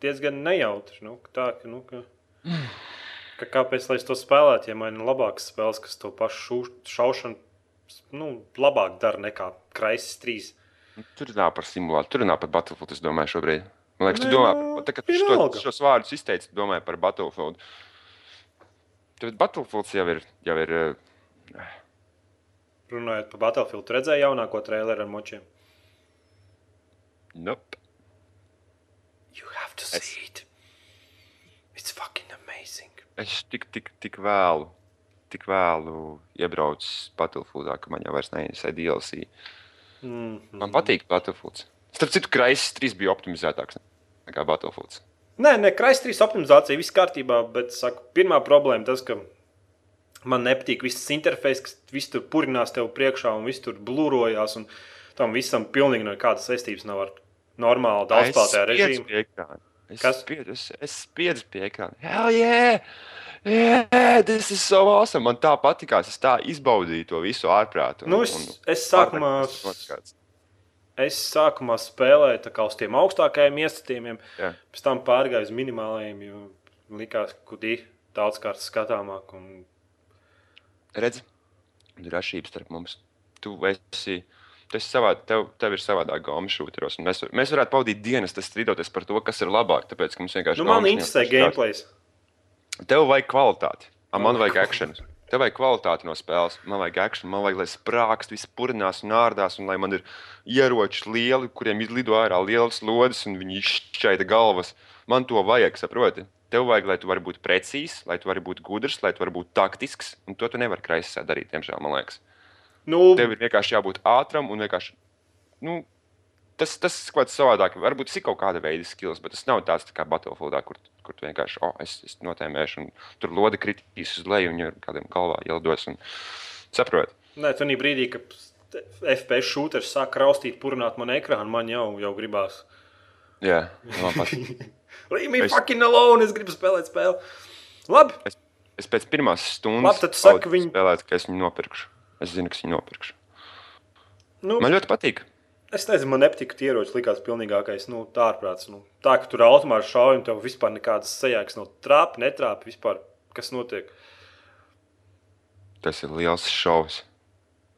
diezgan nejautri. Nu, tā, ka, nu, ka, ka kāpēc lai es to spēlētu, ja man ir labākas spēles, kas to pašu šu, šaušanu nu, labāk dara nekā Kraisis 3. Nu, Tur nav par simulāciju, tur nav par Battlefield. Es domāju, šobrīd. Man liekas, tu domā, tā, kad tu šo, šos vārdus izteici, domāji par Battlefield. Tad Battlefield jau ir. Jau ir eh, Runājot par Battlefield, tu redzēji jaunāko traileru ar močiem. nope. You have to see it. It's fucking amazing. Es tik, tik, tik vēlu, tik vēlu iebraucu Battlefieldā, ka man jau vairs neinteresē DLC. Mm. Man patīk Battlefield. Starp citu, Kraisis 3 bija optimizētāks nekā Battlefield. Nē, nē, Kraisis 3 optimizācija viss kārtībā, bet saku, pirmā problēma tas, ka man nepatīk viss interfejs, kas viss tur purinās tev priekšā un viss tur blūrojās. un Tam visam pilnīgi nekādas saistības nav ar normālu daudzspēlētāju režīmu. Es Kas? spiedzu, es, es spiedzu pie ekrāna. Hell yeah! Yeah, tas ir so awesome. Man tā patīkās. Es tā izbaudīju to visu ārprātu. Nu, es- es sākumā- Noskats. Es sākumā spēlēju uz tiem augstākajiem iestatījumiem, Jā. pēc tam pārgāju uz minimālajiem, jo likās, ka die daudzkārt skatāmāk. Un... Redzi, ir atšķirības starp mums. Tu esi. Tas savā, tev, tev ir savādāk gāma šūteros. Mēs, mēs varētu pavadīt dienas, tas strīdoties par to, kas ir labāk. Tāpēc, ka mums vienkārši Nu, man interesē gameplays. Tev vajag kvalitāti. A, man Man vajag vajag akciju. Tev vajag kvalitāti no spēles. Man vajag akciju. Man vajag, lai sprākst, viss purinās un ārdās, un lai man ir ieroči lieli, kuriem izlido ārā lielas lodes, un viņi izšķaida galvas. Man to vajag, saproti. Tev vajag, lai tu vari būt precīzs, lai tu vari būt gudrs, lai tu vari būt taktisks, un to tu nevari kraisā darīt, diemžēl, man liekas. Nu, Tev ir vienkārši jābūt ātram un vienkārši. Nu, tas, tas ir kaut kas savādāk. Varbūt tas ir kaut kāda veida skills, bet tas nav tāds tā kā Battlefieldā, kur, kur vienkārši, oh, es, es notēmēšu, un tur lode kritīs uz leju, un kādam galvā ielidos. Un... Saprot? Nē, tā brīdī, kad FPS šūters sāk raustīt, purināt man ekrānu, man jau, jau gribās. Jā, man patīk. Leave me es... fucking alone, es gribu spēlēt spēli. Labi. Es, es pēc pirmās stundas Labi, tad tu saki, viņu... spēlētu, ka es viņu nopirkšu. Es zinu, ka es viņu nopirkšu. Nu, man ļoti patīk. Es nezinu, man nepatika tie ieroči, likās pilnīgākais nu, ārprāts. Nu, tā, ka tur automātiski šauj, un tev vispār nekādas sajēgas nav. Trāpi, netrāpi, vispār kas notiek. Tas ir liels šovs.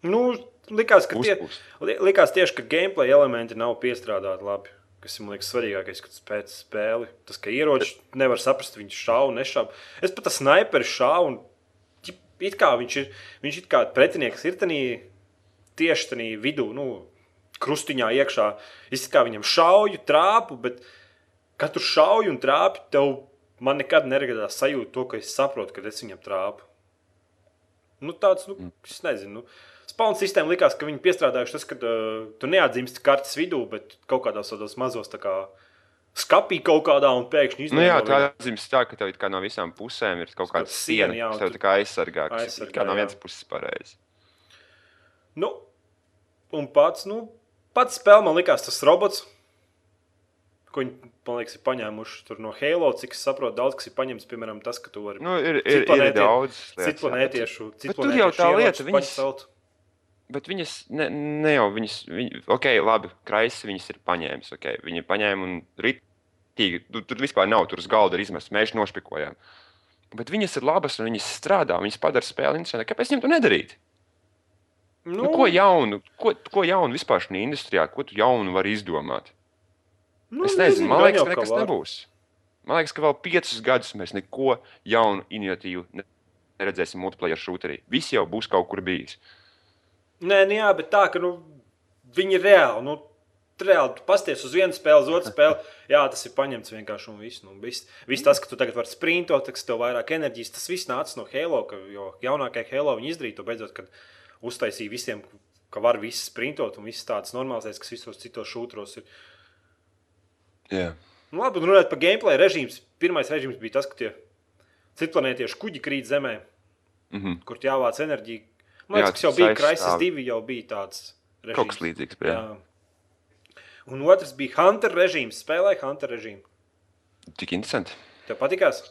Nu, likās, ka tie, likās tieši, ka gameplay elementi nav piestrādāti labi. Kas man liekas svarīgākais, kad spēc spēli. Tas, ka ieroči nevar saprast, viņš šauj, nešauj. Es pat ar sniperi šauju, un it kā viņš ir, viņš ir kā pretinieks, ir tanī, tieši tajā vidū. Nu, krustiņā iekšā. Es kā viņam šauju, trāpu, bet katru šauju un trāpu, tev man nekad neradās sajūta, to, ka es saprotu, ka es viņam trāpu. Nu, tāds, nu, mm. es nezinu. Nu, Spauna sistēma likās, ka viņi piestrādājuši tas, ka uh, tu neatzīsti kartes vidū, bet kaut kādos tādos mazos tā kā, skapī kaut kādā un pēkšņi izdarīt. Nu jā, tā atzīst tā, ka tev kā no visām pusēm ir kaut kāda siena, jā, kas tev tā kā aizsargā, kas aizsargā, kā no vienas puses pareizi. Nu, un pats, nu, Pats spēle man likās tas robots, ko viņi, man liekas, ir paņēmuši no Halo. Cik es saprotu, daudz kas ir paņemts, piemēram, tas, ka tu vari. Nu, ir, ir, ir daudz. Citplanētiešu. Tur jau tā lieta, viņas, bet viņas, ne, ne jau viņas, viņ, ok, labi, Kraisa viņas ir paņēmis, ok, viņi paņēma un ritīgi, tu, tur vispār nav, tur uz galda ir izmests, mēs nošpikojām. Bet viņas ir labas un viņas strādā, viņas padara spēli interesantu. Kāpēc viņam to nedarīt? Nu, nu, ko jaunu, ko, ko jaunu vispār šajā industrijā, ko tu jaunu vari izdomāt? Nu, es nezinu, man liekas, ka nekas var. nebūs. Man liekas, ka vēl piecus gadus mēs neko jaunu, innovatīvu neredzēsim multiplayer šūterī. Viss jau būs kaut kur bijis. Nē, nu jā, bet tā, ka nu, viņi ir reāli. Nu, reāli tu pasties uz vienu spēli, uz otru spēli. Jā, tas ir paņemts vienkārši un viss. Nu, viss, viss tas, ka tu tagad vari sprintot, tas tev vairāk enerģijas, tas viss nāca no Halo, ka, jo jaunākajā Halo viņi izdarīja to beidzot, kad uztaisīja visiem, ka var viss sprintot un viss tāds normāls, kas visos citos šūtros ir. Yeah. Nu, labi, runājot par gameplay režīmu. Pirmais režīms bija tas, ka tie citplanētieši kuģi krīt zemē, mm -hmm. kur jāvāc enerģija. Man liekas, tas jau bija Crisis 2, jau bija tāds režīms. Kaut kas līdzīgs. Jā. jā. Un otrs bija Hunter režīms. Spēlēja Hunter režīmu. Tik interesanti. Tev patīkās?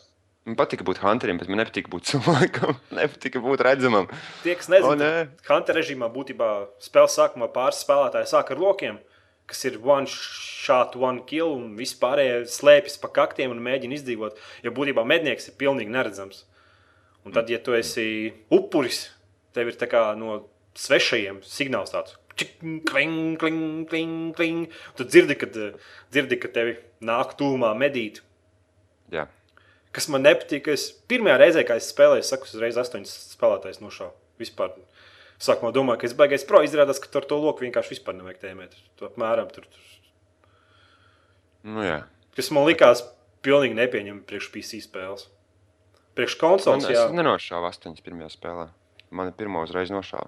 Man patika būt hunterim, bet man nepatika būt cilvēkam. nepatika būt redzamam. Tie, kas nezina, oh, ne. hunter režīmā būtībā spēles sākumā pāris spēlētāji sāk ar lokiem, kas ir one shot, one kill, un vispārējie slēpjas pa kaktiem un mēģina izdzīvot. Jo būtībā mednieks ir pilnīgi neredzams. Un tad, ja tu esi upuris, tev ir no svešajiem signāls tāds. Kling, kling, kling, kling. Tu dzirdi, kad, dzirdi, kad tevi nāk tūmā medīt. Jā. Kas man nepatīk, es pirmajā reizē, kad es spēlēju, es saku, uzreiz astoņas spēlētājas nošāvu. Vispār. Sākumā domāju, ka es baigais pro izrādās, ka ar to loku vienkārši vispār nevajag tēmēt. To apmēram tur. tur. Nu, jā. Kas man likās pilnīgi nepieņemami priekš PC spēles. Priekš konsoles. Man, es nenošāvu astoņas pirmajā spēlē. Man pirmā uzreiz nošāva.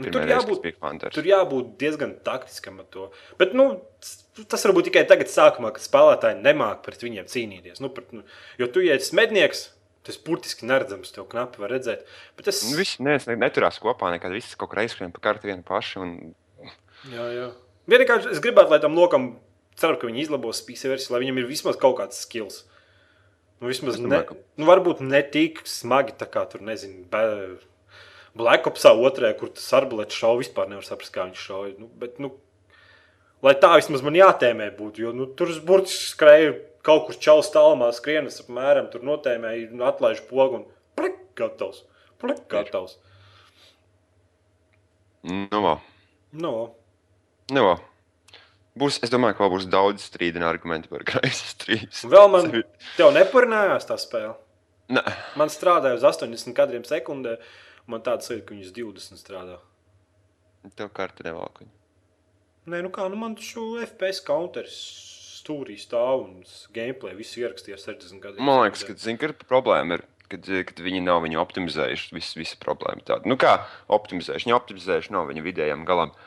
Nu, tur, jābūt, tur jābūt diezgan taktiskam ar to. Bet, nu, tas varbūt tikai tagad, sākumā, kad spēlētāji nemāķi pret viņiem cīnīties. Nu, pret, nu, jo tu, ja esi mednieks, tas burtiski neredzams, tev knapi var redzēt. Bet es... Nu, visi ne, neturās kopā, nekad viss kaut kur aizskrien pa kartu vienu pašu. Un... Jā, jā. Vienkārši es gribētu, lai tam lokam, ceru, ka viņi izlabos PC versiju, lai viņam ir vismaz kaut kāds skills. Nu, vismaz ne, nu, varbūt ne tik smagi, tā kā tur, nezinu, bet Black Opsā otrajā, kur tas arbalēts šauja, vispār nevar saprast, kā viņš šauja. Nu, bet, nu, lai tā vismaz man jātēmē būtu, jo nu, tur burtiski skrēja kaut kur čaus tālumā, skrienas apmēram, tur notēmēja, nu, atlaiž pogu un plek, gatavs. Plek, gatavs. Nu, vā. Nu, vā. Nu, vā. Būs, es domāju, ka būs daudz strīdīgi argumenti par Kraisas 3. Vēl man tev neparinājās tā spēle. Ne. Man strādāja uz 80 kadriem sekundē. Man tāds sajūta, ka viņas 20 strādā. Tev karta nevalk. Nē, nu kā, nu man šo FPS counters stūrī stāv un gameplay viss ierakstīja 60 gadiem. Man liekas, ka, zin, ka problēma ir, kad, kad viņi nav viņu optimizējuši. Viss, visa problēma tāda. Nu kā optimizējuši? Viņi optimizējuši nav viņa vidējiem galam.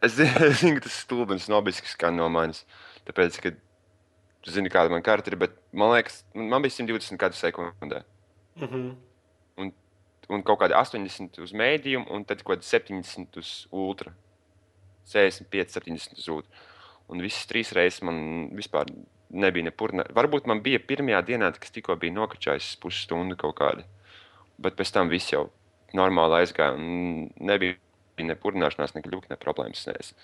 Es zinu, ka tas ir stulbi un snobisks skan no manis. Tāpēc, ka tu zini, kāda man karta ir, bet man liekas, man bija 120 kadru sekundē. Mm -hmm. Un, un kaut kādi 80 uz mēdījumu, un tad kaut kādi 70 uz ultra. 65, 70 uz ultra. Un visas trīs reizes man vispār nebija nepurna. Varbūt man bija pirmajā dienā, kas tikko bija nokačājis pusstundu kaut kādi. Bet pēc tam viss jau normāli aizgāja. Nebija ne purināšanās, ne kļūka, ne problēmas. Es-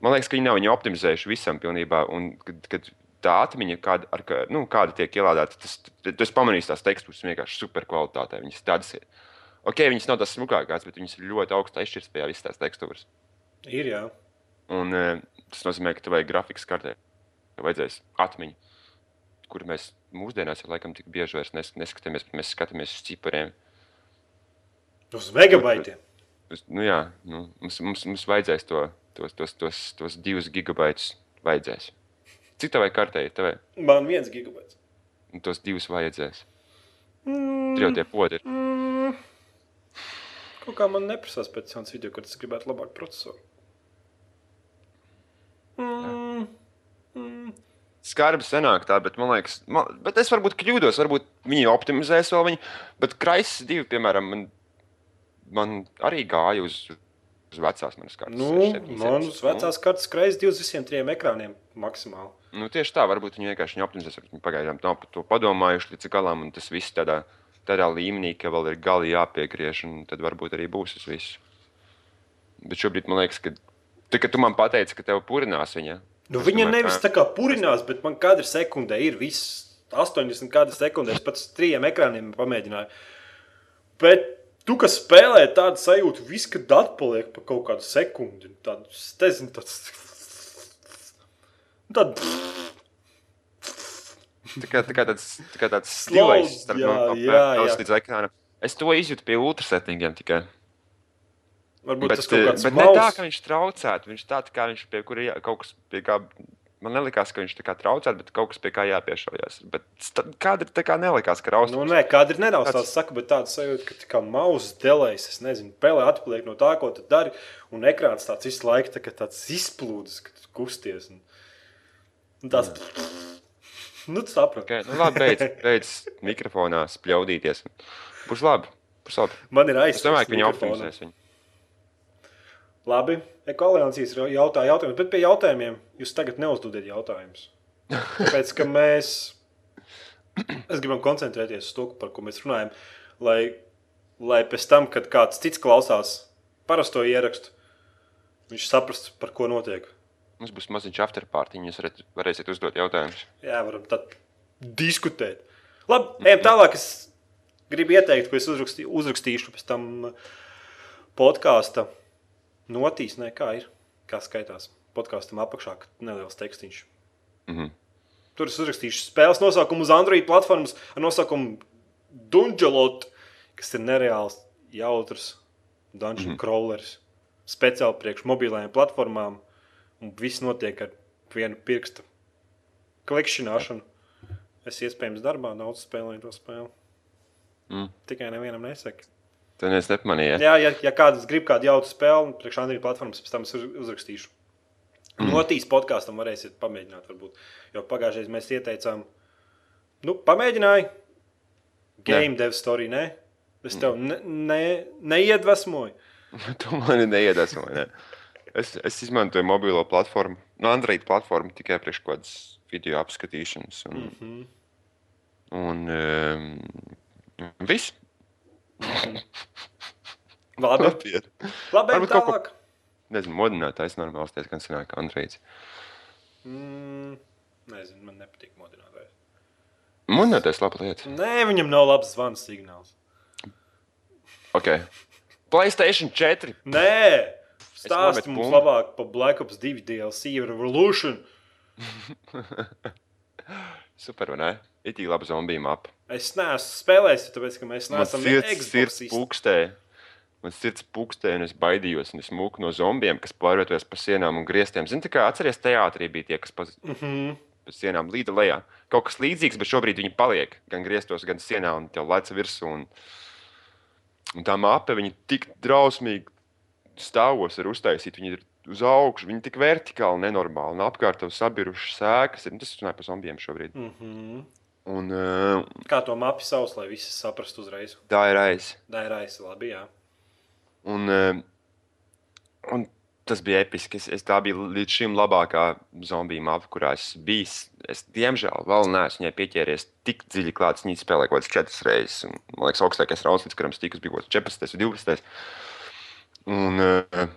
Man liekas, ka viņi nav viņu optimizējuši visam pilnībā. Un, kad, kad tā atmiņa, kāda, ar, nu, kāda tiek ielādēta, tas, tas pamanīs tās tekstūras vienkārši super kvalitātē. Viņas tādas ir. Ok, viņas nav tās smukākās, bet viņas ir ļoti augstā izšķirtspējā visas tās tekstūras. Ir jā. Un, e, tas nozīmē, ka tev vajag grafikas kartē. Tev vajadzēs atmiņu, kur mēs mūsdienās jau laikam tik bieži vairs nes- neskatāmies, bet mēs skatāmies uz cipariem. Uz megabaitiem. Uz, nu, jā, nu, mums, mums, mums vajadzēs to, tos, tos, tos, tos divus gigabaitus. Vajadzēs. Cik vajag kartē? Tev vajag- Man viens gigabaits. nu, tos divus vajadzēs. Mm. Tur jau tie podi ir. Mm. Kaut kā man neprasās pēc jaunas video, kad es gribētu labāku procesoru. Mm. Mm. Skarbi senāk tā, bet man liekas, man, bet es varbūt kļūdos. Varbūt viņi optimizēs vēl viņu. Bet Kraisis divi, piemēram, man, man arī gāja uz, uz vecās manas kartes. Nu, 67, man uz vecās kartes kreis divas visiem trim ekrāniem maksimāli. Nu, tieši tā, varbūt viņi vienkārši viņu optimizēs. varbūt Viņi pagaidām nav par to padomājuši līdz galam, un tas viss tādā, tādā līmenī, ka vēl ir gali jāpiegriež, un tad varbūt arī būs tas viss. Bet šobrīd man liekas, ka, tā, kad tu man pateici, ka tev purinās viņa. Nu, viņa domāju, nevis tā kā purinās, bet man katra sekundē ir viss 80 kāda sekundē. Es pats trijiem ekrāniem pamēģināju. Bet tu, kas spēlē, tādu sajūtu, viss, kad atpaliek pa kaut kādu sekundi. Tādu, es nezinu, tāds. Tad, Tā kā, tā kā tāds, tā kā tāds stilais starp jā, no, no jā, jā. līdz ekrānam. Es to izjūtu pie ultrasettingiem tikai. varbūt Bet, tas kaut kāds bet ne tā, maus. ka viņš traucētu. Viņš tā, tā kā viņš pie kura jā- kaut kas pie kā. Man nelikās, ka viņš tā kā traucētu, bet kaut kas pie kā jāpiešaujas. Bet kāda ir tā kā nelikās, ka raustās? Nu, nē, kāda ir neraustās, Tāds- saka, bet tāda sajūta, ka tā kā mauzes delējas, es nezinu, pelē atpaliek no tā, ko tu dari, un ekrāns tāds visu laiku tā, tāds izplūdes, kad tu kusties. Un, un tās, nu, tu saproti. Okay, nu, labi, beidz, beidz mikrofonā spļaudīties. Būs labi. Būs labi. Man ir Es domāju, ka viņi optimizēs viņu. Labi, ekoaliansijas jautā jautājumus, bet pie jautājumiem jūs tagad neuzdodiet jautājumus. Tāpēc, ka mēs, mēs gribam koncentrēties uz to, par ko mēs runājam, lai, lai pēc tam, kad kāds cits klausās parasto ierakstu, viņš saprastu, par ko notiek. Mums būs maziņš afterparty, jūs varat, varēsiet uzdot jautājumus. Jā, varam tad diskutēt. Labi, ejam tālāk. Es gribu ieteikt, ko es uzrakstī, uzrakstīšu pēc tam podkāstu notīs, ne, kā ir, kā skaitās. Podkāstam apakšā neliels tekstīns. Mhm. Tur es uzrakstīšu spēles nosaukumu uz Android platformas ar nosaukumu Dungelot, kas ir nereāls, jautrs dungeon mm -hmm. crawlers. Speciāli priekš mobilajām platformām. Un viss notiek ar vienu pirkstu klikšķināšanu. Es iespējams darbā daudz spēlēju to spēli. Mm. Tikai nevienam nesaka. Tu nepamanījies. Jā, ja, ja kāds grib kādu jautru spēli, priekš Android platformas, pēc tam es uz- uzrakstīšu. Mm. Notīs podkāstam varēsiet pamēģināt, varbūt. Jo pagājušajā mēs ieteicām, nu, pamēģināju. Game dev story, nē. Es tev ne, ne, neiedvesmoju. Tu mani neiedvesmoji. Ne? Es, es izmantoju mobilo platformu, no Android platformu tikai priekš kaut kādas video apskatīšanas. Un, Mm -hmm. un um, viss. Labi, labi Varbūt kaut ko- tālāk. Nezinu, modinātājs normāls, tas gan senāk kā Androids. Mm, nezinu, man nepatīk modinātājs. Modinātājs laba lieta. Nē, viņam nav labs zvans signāls. Ok. Playstation 4. Nē, stāsti mums bumbu. labāk par Black Ops 2 DLC Revolution. Super, vai ne? Itī laba zombiju mapa. Es neesmu spēlējis, tāpēc, ka mēs neesam Xboxisti. pukstē. Man sirds pukstē, un es baidījos, un es mūku no zombijiem, kas pārvietojas pa sienām un griestiem. Zini, tā kā atceries, teātrī bija tie, kas pa, Mhm. pa sienām līda lejā. Kaut kas līdzīgs, bet šobrīd viņi paliek gan griestos, gan sienā, un tie lec virsū. Un, un tā mapa, viņi tik drausmīgi stāvos ir uztaisīta. Viņi ir uz augšu, viņi tik vertikāli, nenormāli, un apkārt tev sabirušas sēkas. Tas runāja par zombijiem šobrīd. Mm -hmm. Un, uh, Kā to mapi savus, lai visi saprastu uzreiz? tā ir aiz. Tā ir aizsāla, labi, jā. Un, uh, un tas bija episki. Es, es, tā bija līdz šim labākā zombiju mapa, kurā es biju. Es, diemžēl, vēl neesmu viņai pieķēries tik dziļi klāt. Viņa spēlēja kaut kādas četras reizes. Un, man liekas, augstākais rauns, līdz kuram es tiku, bija kaut kāds 14 vai 12. Un, uh,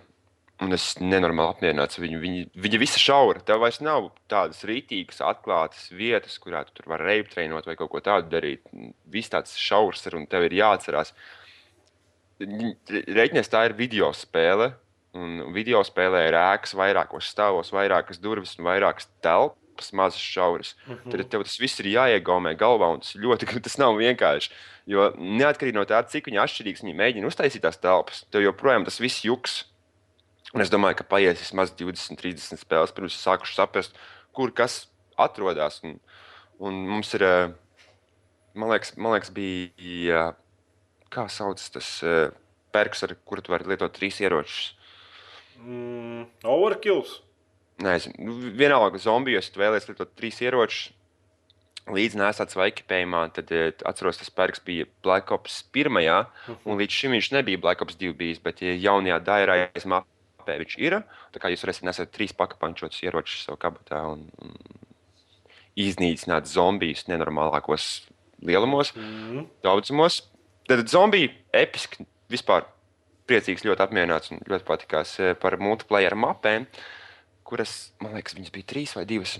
un es nenormāli apmierināts ar viņu. Viņa, viņa visa šaura. Tev vairs nav tādas rītīgas, atklātas vietas, kurā tu tur vari reiptreinot vai kaut ko tādu darīt. Viss tāds šaurs ir un tev ir jāatcerās. Reiķinies tā ir video spēle. Un video spēlē ir ēkas vairākos stāvos, vairākas durvis un vairākas telpas, mazas šauras. Mm -hmm. Tad tev tas viss ir jāiegaumē galvā, un tas ļoti tas nav vienkārši. Jo neatkarīgi no tā, cik viņi atšķirīgs viņi mēģina uztaisīt tās telpas, tev joprojām tas viss juks. Un es domāju, ka paies vismaz 20, 30 spēles, pirms es sāku saprast, kur kas atrodas. Un, un mums ir, man liekas, man liekas bija, kā sauc tas perks, ar kuru tu vari lietot trīs ieročus. Mm, overkills. Nezinu, nu, vienalga zombijos, tu vēlēsies lietot trīs ieročus. Līdz nesat vaikipējumā, tad atceros, tas perks bija Black Ops 1. Uh -huh. Un līdz šim viņš nebija Black Ops 2 bijis, bet ja jaunajā dairā mapē viņš ir. Tā kā jūs varat nesat trīs pakapančotus ieročus savā kabatā un, un iznīcināt zombijus nenormālākos lielumos, -hmm. daudzumos. Tad zombiji episki vispār priecīgs, ļoti apmierināts un ļoti patīkās par multiplayer mapēm, kuras, man liekas, viņas bija trīs vai divas.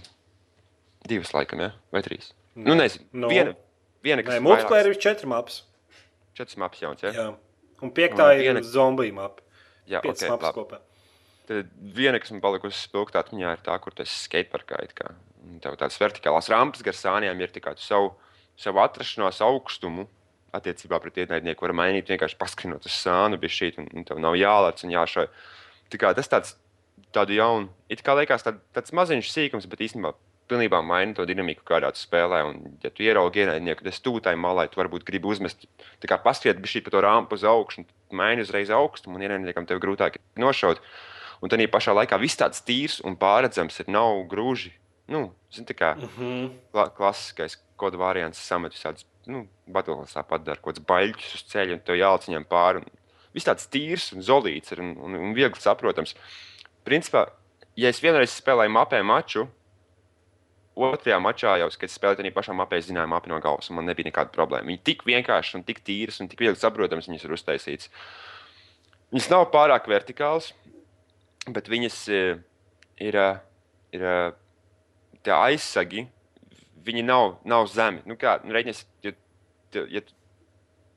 Divas, laikam, ja? vai trīs. Nē. Nu, nezinu. No. Viena, viena kas Nē, multiplayer ir četri maps. Četras maps jauns, ja? Jā. Un piektā Un ir viena- zombiju mapa. Jā, Piecas ok, mapas labi. kopā. Tad viena, kas man palikusi spilgtā atmiņā, ir tā, kur tas skateparkā ir. Tev tādas vertikālās rampas gar sāniem ir tikai savu, savu atrašanās augstumu. Attiecībā pret ienaidnieku var mainīt vienkārši paskrinot uz sānu, bija šī, un, un tev nav jālēc un jāšauj. Tā kā Tas tāds tādu jaunu, it kā liekas, tād, tāds maziņš sīkums, bet īstenībā pilnībā maina to dinamiku, kādā tu spēlē. Un, ja tu ieraugi ienaidnieku, tad stūtai malai, tu varbūt gribi uzmest, tā kā paskriet šī pa to rampu uz augšu, un maini uzreiz augstumu, un ienaidniekam tev grūtāk nošaut. Un tad pašā laikā viss tāds tīrs un pārredzams ir, nav grūži. Nu, zin, tā kā Mm -hmm. kla klasiskais kodu variants samet visādas, nu, batalijas tāpat dara kaut kāds baļķis uz ceļa, un tev jāliec viņam pāri. un Viss tāds tīrs un zolīts ir un, un, un viegli saprotams. Principā, ja es vienreiz spēlēju mapē maču, otrajā mačā jau, kad spēlēju tajā pašā mapē, zināju mapu no galvas, un man nebija nekāda problēma. Viņi tik vienkārši un tik tīras un tik viegli saprotams, viņas ir uztaisītas. Viņas nav pārāk vertikālas, bet viņas eh, ir, eh, ir eh, tie aizsagi, viņi nav, nav zemi. Nu, kā, nu, reiķinies, ja, ja, ja tu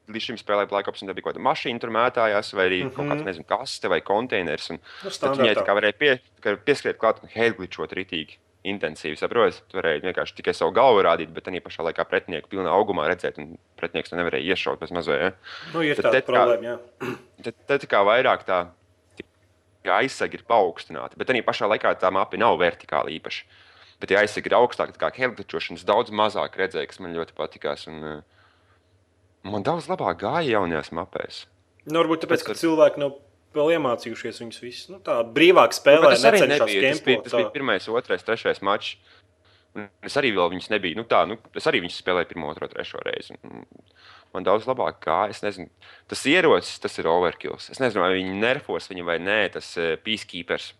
līdz šim spēlēji Black Ops, un tā bija kaut kāda mašīna, tur mētājās, vai arī mm -hmm. kaut kāds, nezinu, kaste vai konteiners. Un, Nu, tad viņai tā kā varēja pie, kā pieskriet klāt un headglitchot ritīgi. Intensīvi saproti, tu varēji vienkārši tikai savu galvu rādīt, bet arī pašā laikā pretinieku pilnā augumā redzēt, un pretinieks to nevarēja iešaut bez mazā. Ja? Nu, ir Tad tāda te kā- problēma, jā. Tad, tad tā kā vairāk tā tie aizsegi ir paaugstināti, bet arī pašā laikā tā mapa nav vertikāli īpaši. Bet tie aizsegi ir augstāki, tā kā helikopteršanas daudz mazāk redzēja, kas man ļoti patikās. Un, eh, man daudz labāk gāja jaunajās mapēs. Nu, varbūt tāpēc, Pēc ka cilvēki nav vēl iemācījušies viņus visus. Nu, tā brīvāk Nu, spēlē, bet tas arī nebija. Tas bija, tas bija pirmais, otrais, trešais mačs. Un Es arī vēl viņus nebiju. Nu, tā, nu, es arī viņus spēlēju pirmo, otro, trešo reizi. Man daudz labāk gāja. Es nezinu, tas ierocis, tas ir overkills. Es nezinu, vai viņi nerfos viņu vai nē. Tas uh, peacekeepers.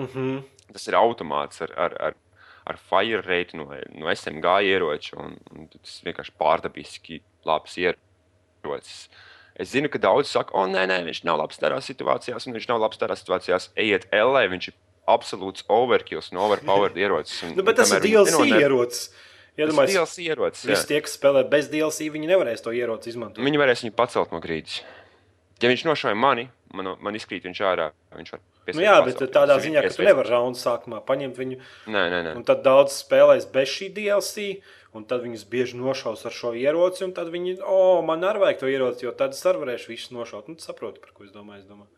Mm -hmm. Tas ir automāts ar, ar, ar, ar fire rate no, no SMG ieroča. Un, un tas vienkārši pārdabiski labs ierocis. Es zinu, ka daudzi saka, o, nē, nē, viņš nav labs tādā situācijās, un viņš nav labs tādā situācijās. Ejiet, LE, viņš ir absolūts overkills un overpowered ierocis. Un, nu, bet tas ir DLC nenoņem- ierocis. Tas ir DLC ierocis. visi tie, kas spēlē bez DLC, viņi nevarēs to ieroci izmantot. Viņi varēs viņu pacelt no grīdas. Ja viņš nošauja mani, man, man izkrīt viņš ārā. Viņš var Nu, jā, bet pacelt. tādā ziņā, ka tu nevari raundu sākumā paņemt viņu. Nē, nē, nē. Un tad daudz spēlēs bez šī DLC, un tad viņus bieži nošaus ar šo ieroci. Un tad viņi, o, man arī vajag to ieroci, jo tad es arī varēšu visus nošaut. Nu, saproti, par ko es domāju. Es domāju.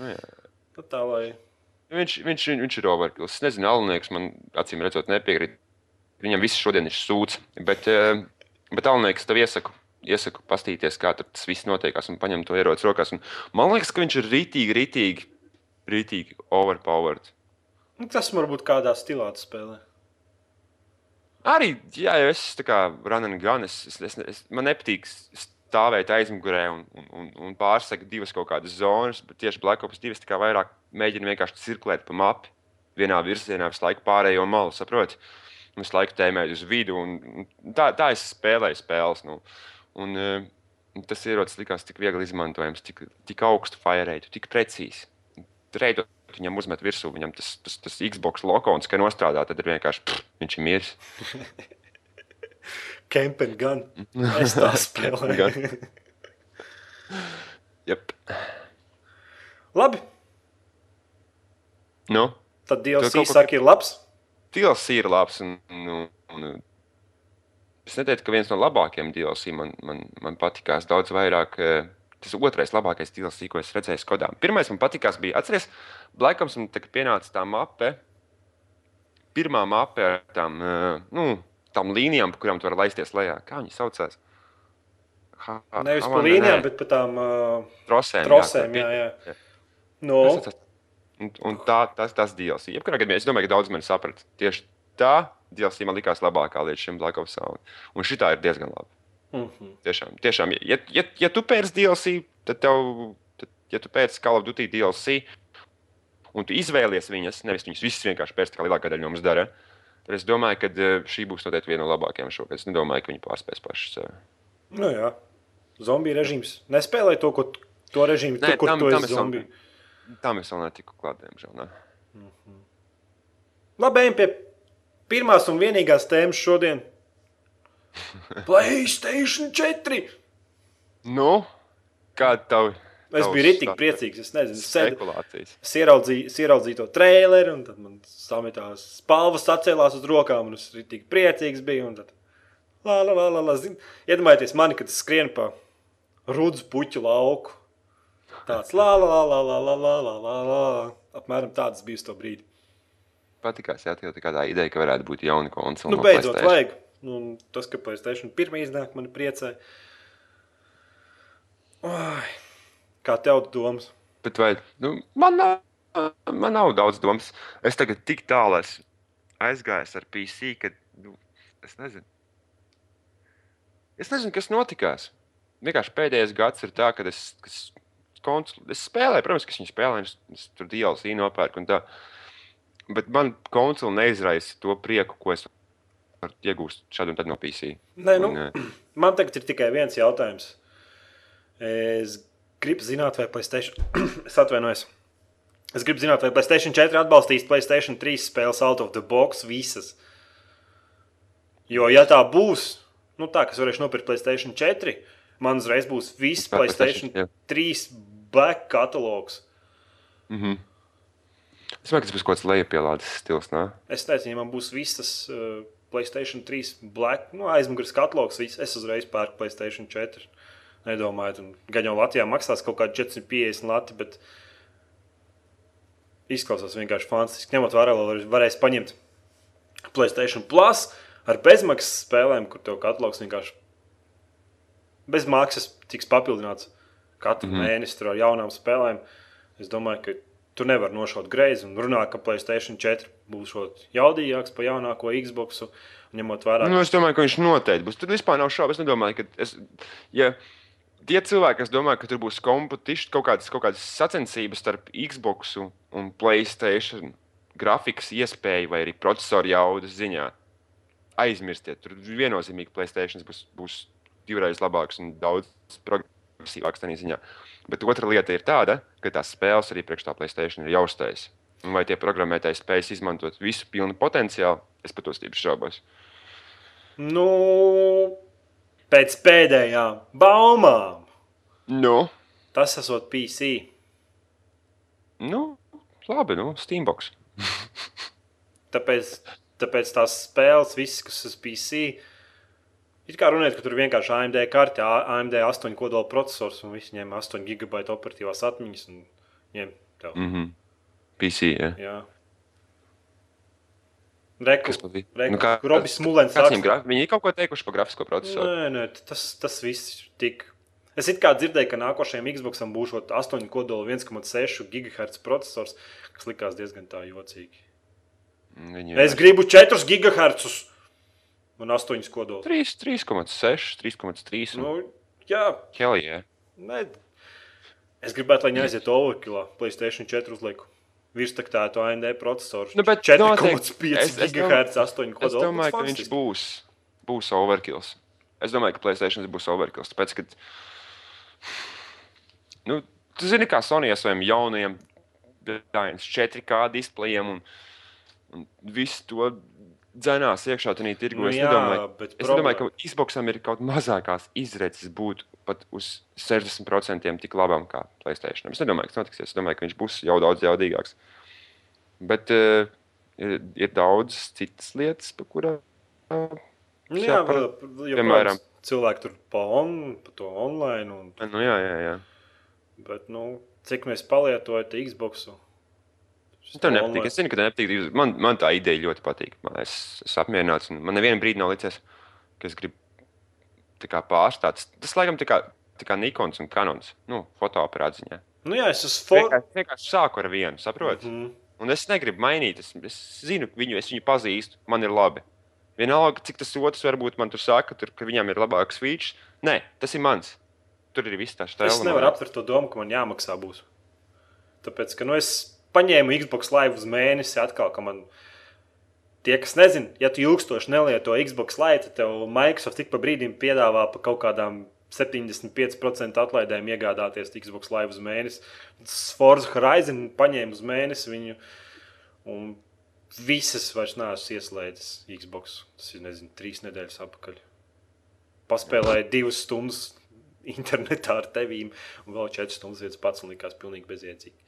Nu, jā. Nu, tā lai. Viņš, viņš, viņš ir overkills. Es nezinu, Alnieks man acīm redzot nepiekrīt. Viņam viss šodien ir sūds. Bet, eh, bet Alnieks tev iesaku. Iesaku pastīties, kā tas viss notiekās un paņemt to ieroci rokās. Un man liekas, ka viņš ir rītīgi, rītīgi rītīgi overpowered. Nu, Tas varbūt kādā stilā spēlē. Arī, ja es tā kā run and gun, es, es, es, es, man nepatīk stāvēt aizmugurē un, un, un, un pārsekt divas kaut kādas zonas, bet tieši Black Ops 2 es tā kā vairāk mēģinu vienkārši cirkulēt pa mapu vienā virzienā, visu laiku pārējo malu, saproti? Visu laiku tēmēt uz vidu, un tā, tā es spēlēju spēles. Nu. Un, eh, tas ierocis likās tik viegli izmantojams, tik, tik augstu firētu, tik precīzi. Reidot viņam uzmet virsū, viņam tas, tas, tas Xbox lokons, ka nostrādā, tad ir vienkārši pff, viņš ir miris. Camp and gun. Es tā spēlēju. Gan. Yep. Labi, Nu, tad DLC saka, ir labs. DLC ir labs. Un, un, un, es neteiktu, ka viens no labākajiem DLC man, man, man patīkās daudz vairāk. eh, Tas otrais labākais DLC, ko es redzēju Skodā. Pirmais man patīkās, bija atceries, Black Ops un tagad pienāca tā mape. Pirmā mape ar tām, eh, nu, tām līnijām, pa kurām tu vari laisties lejā. Kā viņi saucās? Ha, Nevis pa Havana, līnijām, nē, bet pa tām uh, trosēm. trosēm. jā, Jā, jā. No, tas, un, tā, tas, tas DLC. Jebkurā gadījumā es domāju, ka daudz mani saprata. Tieši tā DLC man likās labākā līdz šim Black Ops. Un, un šī ir diezgan laba. mm -hmm. Tiešām, tiešām ja, ja, ja tu pērci DLC, tad tev, tad, ja tu pērci Call of Duty DLC, un tu izvēlies viņas, nevis viņas visas vienkārši pērci, kā lielākā daļa no mums dara, tad es domāju, ka eh, šī būs noteikti viena no labākajām šogad. Es nedomāju, ka viņi pārspēs paši sevi. nu, jā. Zombiju režīms. Nespēlēj to, ko, to režīmu, Nē, tu, kur tam- tu tam esi zombiju. Tam es vēl netiku klāt, diemžēl. Ne? Labi, ejam pie pirmās un vienīgās tēmas šodien. Playstation 4! Nu, kāda tev? Es biju rītīgi priecīgs. Es nezinu, kādas ir tās ieraudzīju, ieraudzīju to traileri, un tad man samitās spalvas sacēlās uz rokām, un es rītīgi priecīgs biju. Tad, lā, lā, lā, lā, lā. Iedomājieties mani, kad es skrienu pa rudzu puķu lauku. Tāds lā, lā, lā, lā, lā, lā, lā, lā. Apmēram tāds bija uz to brīdi. Patīkās, jā, tā kādā ideja, ka varētu būt jauna konsole. Nu, no beidzot, vajag. Nu, un tas, ka Playstation pirmā iznāk, man priecē. Ai, kā tev domas? Bet vai, nu, man, nav, man nav daudz domas. Es tagad tik tālu esmu aizgājis ar PC, ka nu, es nezinu. Es nezinu, kas notikās. Vienkārši pēdējais gads ir tā, ka es, es, konsol, es spēlēju, protams, ka es viņu spēlēju, es, es tur DLC nopērku un tā. Bet man konsola neizraisa to prieku, ko es varu iegūst šādu un tad no PC. Nē, nu, Un, eh, man tagad ir tikai viens jautājums. Es gribu zināt, vai Playstation. es atvainojos. Es gribu zināt, vai Playstation 4 atbalstīs Playstation 3 spēles out of the box visas. Jo, ja tā būs, nu tā, kas varēs nopirkt Playstation 4, man uzreiz būs viss PlayStation, 3 black katalogs. mhm. Es domāju, ka tas būs kaut kāds lejupielādes stils. Ne? Es nezinu, ja man būs visas uh, Playstation 3 black, nu, aizmugures katalogs, viss, es uzreiz pērku Playstation 4. Nedomāju, un gan jau Latvijā maksās kaut kādi 450 lati, bet izklausās vienkārši fantastiski. Ņemot vērā, lai varēs paņemt Playstation Plus ar bezmaksas spēlēm, kur tev katalogs vienkārši bez maksas tiks papildināts katru mm. -hmm. mēnesi ar jaunām spēlēm. Es domāju, ka tu nevari nošaut greizi un runāt, ka Playstation 4 būs jaudīgāks par jaunāko Xbox. Ņemot vērā, Nu, es domāju, ka viņš noteikti būs. Tur vispār nav šaubu. Es nedomāju, ka. Es, ja tie cilvēki, kas domā, ka tur būs kompetition, kaut kādas, kaut kādas sacensības starp Xbox un Playstation grafikas iespēju vai arī procesoru jaudas ziņā, aizmirstiet. Tur viennozīmīgi Playstation būs, būs divreiz labāks un daudz progresīvāks tādā ziņā. Bet otra lieta ir tāda, ka tās spēles arī priekš tā Playstation ir jāuztais. Un vai tie programmētāji spējas izmantot visu pilnu potenciālu, es par to stipri šaubos. nu, pēc pēdējām baumām Nu, tas esot PC. nu labi, nu, Steambox. Tāpēc, tāpēc tās spēles, visas, kas ir PC, ir kā runāt, ka tur vienkārši AMD karte, AMD 8 kodola processors un viss ņem 8 gigabaitu operatīvās atmiņas un ņem tev. Mm -hmm. PC. Ja. Jā. Reku, Kas pat bija? reku, Nu, kā- Robis Mulens. Viņi ir kaut ko teikuši par grafisko procesoru. Nē, nē, tas, tas viss tik Es it kā dzirdēju, ka nākošajam Xboxam būs 8 kodola 1,6 GHz processors, kas likās diezgan tā jocīgi. Viņi Es gribu 4 GHz un 8 kodola. 3,6, 3,3. Nu, jā, Helijā. ne. Es gribētu, lai viņi aiziet overkillā, Playstation 4 uzlieku. Virstaktātu AMD procesoru. Nu, bet 4,5 Es- es dom- GHz 8 Es kodola. domāju, ka viņš būs, būs overkills. Es domāju, ka Playstation būs overkills. Tāpēc, ka, nu, tu zini, kā Sony ar saviem jaunajiem dāvinas 4K displejiem un, un visu to dzenās iekšā tajā tirgu. Nu, es jā, nedomāju, es nedomāju, problēma- ka Xboxam ir kaut mazākās izredzes būt pat uz 60% tik labam kā Playstation. Es nedomāju, ka tas notiks. Es domāju, ka viņš būs jau daudz jaudīgāks. Bet uh, ir, ir daudz citas lietas, par kurām. Uh, Jā, jā, par- jo, piemēram. cilvēki tur pa, on, pa to online. Un, nu, jā, jā, jā. bet, nu, cik mēs palietojam Xbox? Tev nepatīk. Es zinu, ka tev nepatīk. Man, man tā ideja ļoti patīk. Man, es esmu apmierināts. Man nevienu brīdi nav licies, ka es gribu pārstāt. Tas, laikam, tā kā, tā kā Nikons un Canons. Nu, fotoaparāta ziņā. Nu, jā, es esmu for... Vienkārši, vienkārši sāku ar vienu, saproti? Mhm. Un es negribu mainīt. Es, es zinu, viņu, es viņu pazīstu. Man ir labi. Vienalga, cik tas otrs varbūt man tur saka, tur, ka viņam ir labāks features. Nē, tas ir mans. Tur ir viss tā Es stila. nevaru aptvert to domu, ka man jāmaksā būs. Tāpēc, ka nu, es paņēmu Xbox Live uz mēnesi atkal, ka man tie, kas nezina, ja tu ilgstoši nelieto Xbox Live, tad tev Microsoft tik pa brīdim piedāvā pa kaut kādām 75% atlaidēm iegādāties Xbox Live uz mēnesi. Forza Horizon paņēma uz mēnesi viņu. Un visas vairs neesmu ieslēdzis Xbox. Tas ir, nezinu, trīs nedēļas atpakaļ. Paspēlēju divas stundas internetā ar tevīm, un vēl četras stundas viens pats, un likās pilnīgi bezjēdzīgi.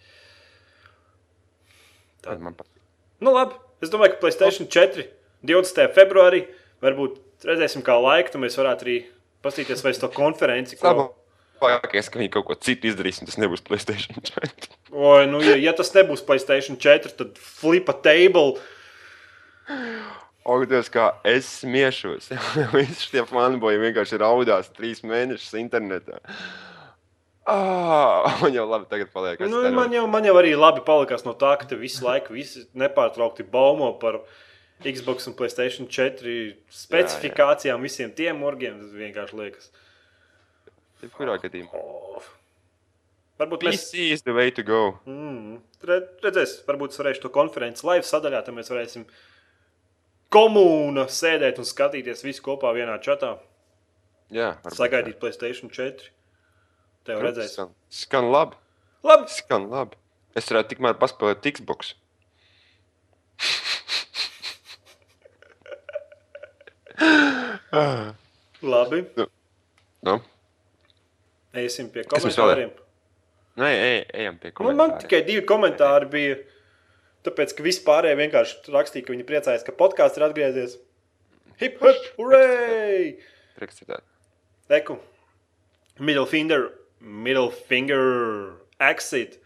Tā man patīk. Nu, labi. Es domāju, ka Placēta 4. 20. februārī varbūt redzēsim, kā laika, tad mēs varētu arī paskatīties, vai es to konferenci. Ko... Labākais, ka viņi kaut ko citu izdarīs, un tas nebūs Playstation 4. Oi, nu, ja, ja tas nebūs Placēta 4, tad flipa table. O, Dievs, kā es smiešos. Visi šie fanboji vienkārši raudās trīs mēnešus internetā. Ah, man jau labi tagad paliek. Nu, man, jau, man jau arī labi palikās no tā, ka te visu laiku visi nepārtraukti baumo par Xbox un Placēta 4 specifikācijām, visiem tiem morgiem. Tas vienkārši liekas. Kurā gadījumā? Oh. Varbūt mēs. PC is the way to go. Mm, re, redzēs, varbūt es varēšu to konferenci live sadaļā, tad mēs varēsim komūna sēdēt un skatīties visu kopā vienā čatā. Jā, varbūt Sagaidīt Placēta 4. Tev redzēs. Skan, skan labi. Labi, Skan labi. Es varētu tikmēr paspēlēt Xbox. labi. Nu, Iesim pie Kas mums komentāriem. nē, ej, ejam pie Nu, man komentāriem. tikai divi komentāri bija. Tāpēc, ka vispārējie vienkārši rakstīja, ka viņi priecājas, ka podkāsts ir atgriezies. Hip hop, hurray! Dzirdēt. Eku. Middle finger, middle finger exit.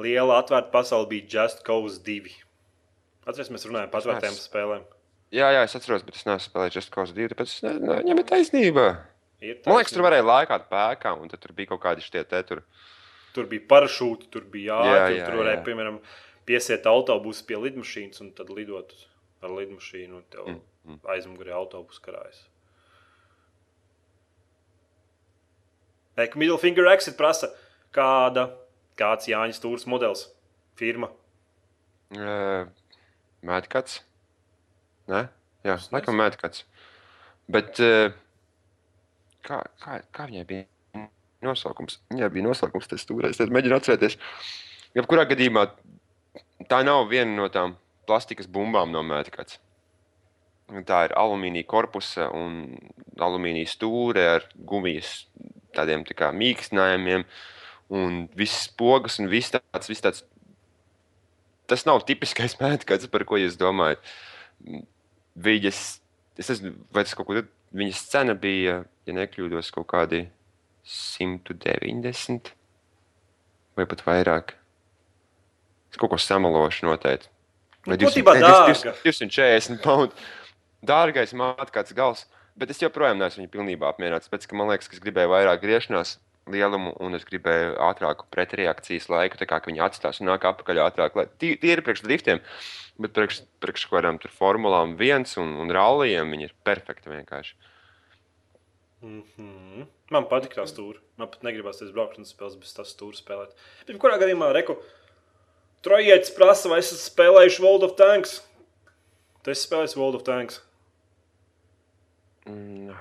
Liela atvērta pasaule bija Just Cause 2. Atcerieties, mēs runājam par atvērtām spēlēm. Jā, jā, es atceros, bet es neesmu spēlējis Just Cause 2, tāpēc ne, ne, viņam ir taisnība. Ir Man liekas, tur taisnība. varēja laikāt pēkā, un tur bija kaut kādi šie te tur. tur bija parašūti, tur bija Jā, jāķer. jā, Tur varēja, jā. piemēram, piesiet autobusu pie lidmašīnas un tad lidot ar lidmašīnu. un Tev Mm, mm. aizmugurē autobusu karājas. Eka Middle Finger Exit prasa, kāda, kāds Jāņa Stūrs modelis, firma. Uh, Mētkats? Nē, jā, Es laikam mētkats. Bet uh, kā, kā, kā viņai bija nosaukums? Viņai bija nosaukums tas stūrais. Tad mēģinu atcerēties. Jebkurā gadījumā tā nav viena no tām plastikas bumbām no mētkats. Tā ir alumīnija korpusa un alumīnija stūre ar gumijas tādiem tā kā mīkstinājumiem. Un viss pogas un viss tāds, viss tāds tas nav tipiskais mēnesis, par ko jūs domājat. Viņas, es nezinu, vai tas kaut ko tādu, viņas cena bija, ja nekļūdos, kaut kādi 190 vai pat vairāk. Es kaut ko samalošu noteikti. Nu, būtībā dārga. 240 pounds. Dārgais māte kāds gals. Bet es joprojām neesmu viņu pilnībā apmierināts. Pēc tam man liekas, ka es gribēju vairāk griešanās lielumu, un es gribēju ātrāku pretreakcijas laiku. Kā viņi atstās un nāk atpakaļ ātrāk. Tie ir priekš driftiem, bet priekš, priekš kādām tur formulām viens un, un rallijiem viņi ir perfekti vienkārši. Mm -hmm. Man patīk tā stūra. Man pat negribas tas braukšanas spēles bez tā stūra spēlēt. Bet, kurā gadījumā, reku, trojietis prasa, vai esat spēlējuši World of Tanks? Tu esi spēlējis World of Tanks. Mm,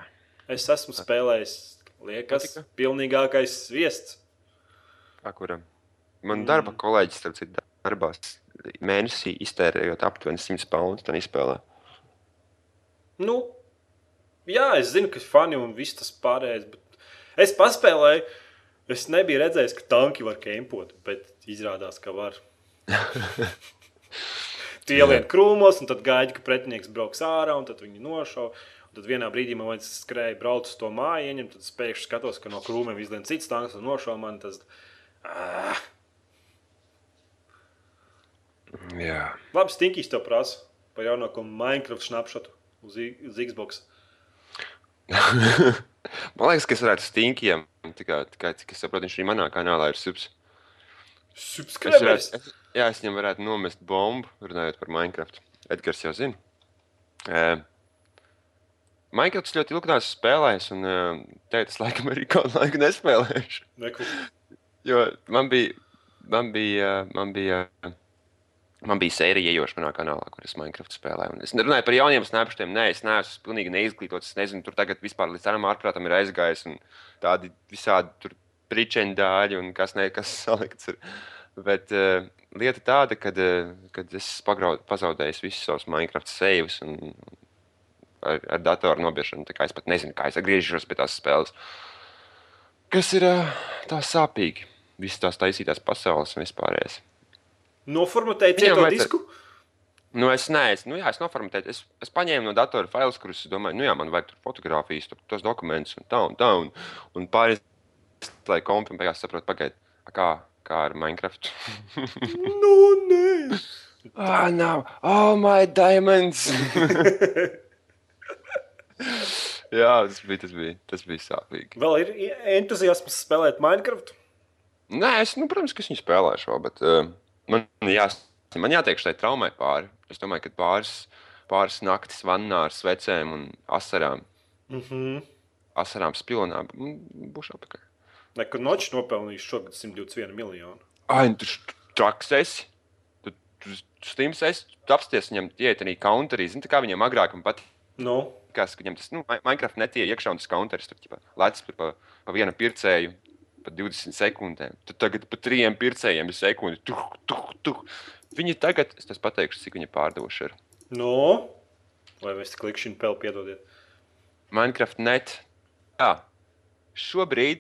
Es esmu spēlējis, liekas, Patika? pilnīgākais viests. kā kuram? Man Mm. darba kolēģis, starp citu, darbā mēnesī iztērējot aptuveni 100 pounds, tā izspēlē. Nu, jā, es zinu, ka fani un viss tas pārējais, bet es paspēlēju. Es nebiju redzējis, ka tanki var kempot, bet izrādās, ka var. Tu ielien krūmos, un tad gaidi, ka pretinieks brauks ārā, un tad viņi nošauj. Tad vienā brīdī man skrēja, braukt uz to māju, ieņemt, tad es pēkšņi skatos, ka no krūmiem izlien cits tanks un nošauj mani. Tas... Ah. Jā. Labi, Stinkīs to prasa par jaunāko Minecraft snapšotu uz, uz Xbox. Man liekas, ka es varētu stinkiem. Tikai, tikai cik es saprotu, viņš arī manā kanālā ir subs. Es Subscribers! varētu, es, jā, es viņam varētu nomest bombu, runājot par Minecraft. Edgars jau zina. Uh, Minecraft ļoti ilgi tās spēlējis, un uh, teicu, laikam arī kādu laiku nespēlēšu. Neku. Jo man bija, man bija, man bija, man bija sērija iejoša manā kanālā, kur es Minecraft spēlēju. Un es runāju par jauniem snapšotiem. Nē, es neesmu pilnīgi neizglītots. Es nezinu, tur tagad vispār līdz tam ārprātam ir aizgājis un tādi visādi pričendāļi un kas ne, kas salikts. Ir. Bet uh, lieta tāda, ka uh, es pagrau, pazaudēju visus savus Minecraft savus un ar, ar datoru nobiešanu. Es pat nezinu, kā es atgriežos pie tās spēles. Kas ir tā sāpīgi? Visas tās taisītās pasaules un vispārējais. Noformatēji Viņam cieto vajadzētu- disku. Nu, es neesmu, nu, jā, es noformatēju. Es, es paņēmu no datora failus, kurus domāju, nu, jā, man vajag tur fotografijas, tur, tos dokumentus un tā un tā. Un, un pārējais, lai kompi un beigās saprotu, pagaidi, a, kā, kā ar Minecraft. Nu, nē. Ah, nav, oh, my diamonds! jā, tas bija, tas bija, tas bija sāpīgi. Vēl ir entuziasms spēlēt Minecraft. Nē, es, nu, protams, ka es viņu spēlēšu, vēl, bet uh, man, jās, man jātiek šai traumai pāri. Es domāju, ka pāris, pāris naktis vannā ar svecēm un asarām, Mm -hmm. asarām spilonām mm, būšu apakaļ. Nekur noči nopelnījuši šogad 121 miljonu. Ai, nu, tu traks esi. Tu, tu, tu slims esi, tu apsties viņam iet arī counterī. Zini, tā kā viņam agrāk man patīk. Nu, Kas, ka viņam tas, nu, Mi- Minecraft netie iekšā un tas counteris tur, ķipa, lec tur pa, pa vienu pircēju, pa 20 sekundēm. Tad tagad pa trijiem pircējiem ir sekundi. Tuh, tuh, tuh. Viņi tagad, es tas pateikšu, cik viņi pārdevuši ir. nu. Vai mēs klikšķinu pēl piedodiet? Minecraft net. Jā, šobrīd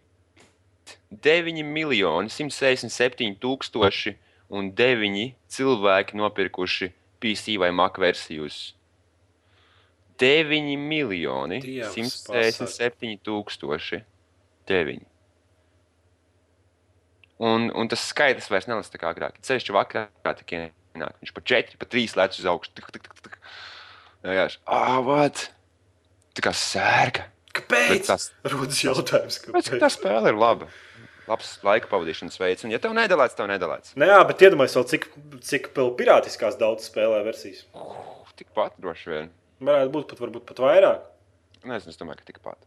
9 miljoni 167 tūkstoši un 9 cilvēki nopirkuši PC vai Mac versijus. 9 miljoni Dievs 167 tūkstoši 9. Un, un tas skaitlis vairs nelasa tā kā agrāk. Ceļš vakarā tikai ienāk. Viņš pa 4, pa 3 lec uz augšu. Tik, tik, tik, tik. Jā, ah, what? Tā kā sērga. Kāpēc? Bet tas- Rodas jautājums, Pēc tam kāpēc. tā spēle ir laba. Labs laika pavadīšanas veids. Un, ja tev nedalīts, tev nedalīts. Nē, jā, bet iedomājieties, cik, cik pirātiskās daudz spēlē versijas. Tikpat droši vien. Varētu būt pat, varbūt pat vairāk. Nezinu, es domāju, ka tikpat.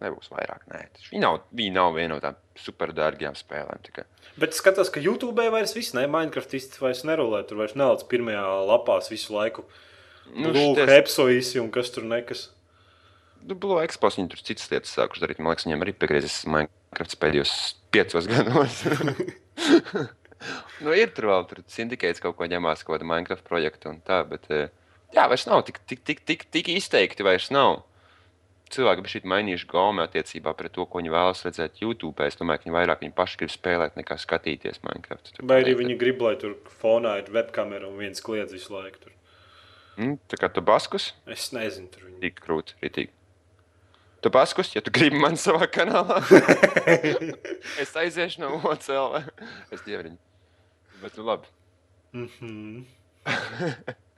Nebūs vairāk. Nē, viņi nav, viņi nav viena no tām superdārgajām spēlēm. Tikai. Bet skatos, ka YouTube vairs viss, ne, Minecraftists vairs nerolē. Tur vairs nelaiž pirmajā lapās visu laiku. Nu, Lūk, šities- hepsoīsi un kas tur nekas. Nu, Blue Expos viņi tur citas lietas sākuši darīt. Man liekas, viņiem arī piegriezis Minecraft pēdējos piecos gados. nu, ir tur vēl tur sindikēts kaut ko ņemās, kaut kāda Minecraft projekta un tā, bet eh, jā, vairs nav tik, tik, tik, tik, tik izteikti vairs nav. Cilvēki bija mainījuši gaumu attiecībā pret to, ko viņi vēlas redzēt YouTube. Es domāju, ka viņi vairāk viņi paši grib spēlēt, nekā skatīties Minecraft. Tur Vai arī viņi grib, lai tur fonā ir webkamera un viens kliedz visu laiku. Tur. Mm, tā kā tu baskus, Es nezinu, tur viņi. tik krūti, ritīgi. Tu baskus, ja tu gribi man savā kanālā. es aiziešu no OCL. Es dievinu. Bet nu labi. Mm -hmm.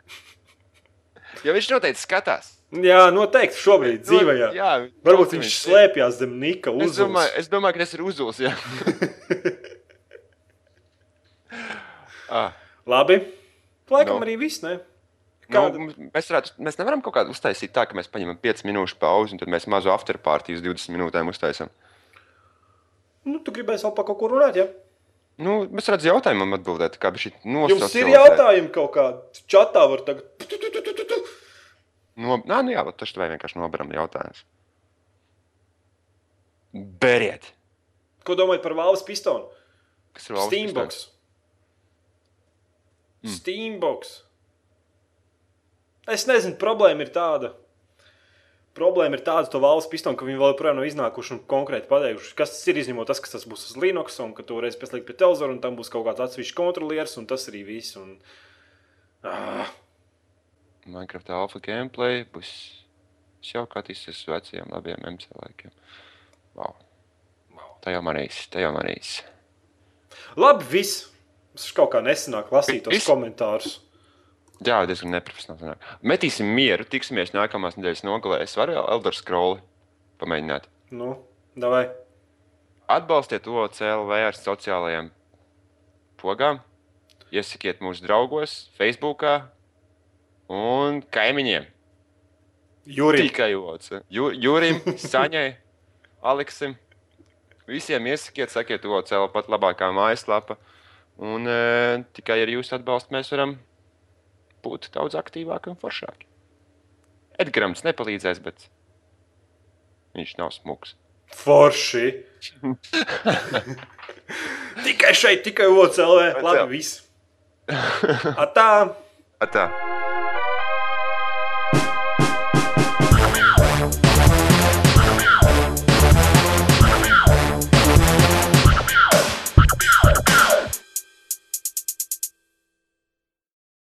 Jo viņš noteikti skatās. Jā, noteikti šobrīd dzīvē. Jā. jā Varbūt viņš slēpjas zem Nika Es uzvaras. domāju, es domāju, ka tas ir uzuls. Ah, Labi. Laikam Nu. arī viss, ne? Kāda? Nu, mēs, varētu, mēs nevaram kaut kādu uztaisīt tā, ka mēs paņemam 5 minūšu pauzi un tad mēs mazu afterparty uz 20 minūtēm uztaisām. Nu, tu gribēji vēl par kaut ko runāt, jā? Nu, mēs redzam, jautājumam atbildēt, kā bija šī Jums ir jautājumi kaut kādi. Čatā var tagad. No, nā, nu jā, tas vai vienkārši nobaram jautājums. Beriet! Ko domājat par valves pistonu? Kas ir valsts Steambox. Mm. Steambox. Es nezinu, problēma ir tāda. Problēma ir tāda, to valsts pistonu, ka viņi vēl joprojām nav iznākuši un konkrēti pateikuši, kas tas ir. Izņemot tas, ka tas būs uz Linux, un ka to reiz pieslēgt pie televizora, un tam būs kaut kāds atsevišķs kontrolieris, un tas arī viss. Un... Ah, Minecraft alfa gameplay būs es jau kā attīstīsies uz vecajiem labiem MC laikiem. Wow. Tā jau manīs, tā jau manīs. labi, viss. Es kaut kā nesenāk lasīju tos Viss? komentārus. Jā, diezgan neprofesionāli. Metīsim mieru, tiksimies nākamās nedēļas nogalē. Es varu Elder Scrolli pamēģināt. Nu, davai. Atbalstiet OCLV ar sociālajiem pogām. Iesakiet mūsu draugos, Facebook un kaimiņiem. Jurij. Tikai OC. Ju, Jurim, Saņai, Aleksim. Visiem iesakiet, sakiet, OCL pat labākā mājaslapa. Un e, tikai ar jūsu atbalstu mēs varam būt daudz aktīvāki un foršāki. Edgars nepalīdzēs, bet viņš nav smūgs. Forši. tikai šeit, tikai. OCL. Labi, viss. Atā. Tā.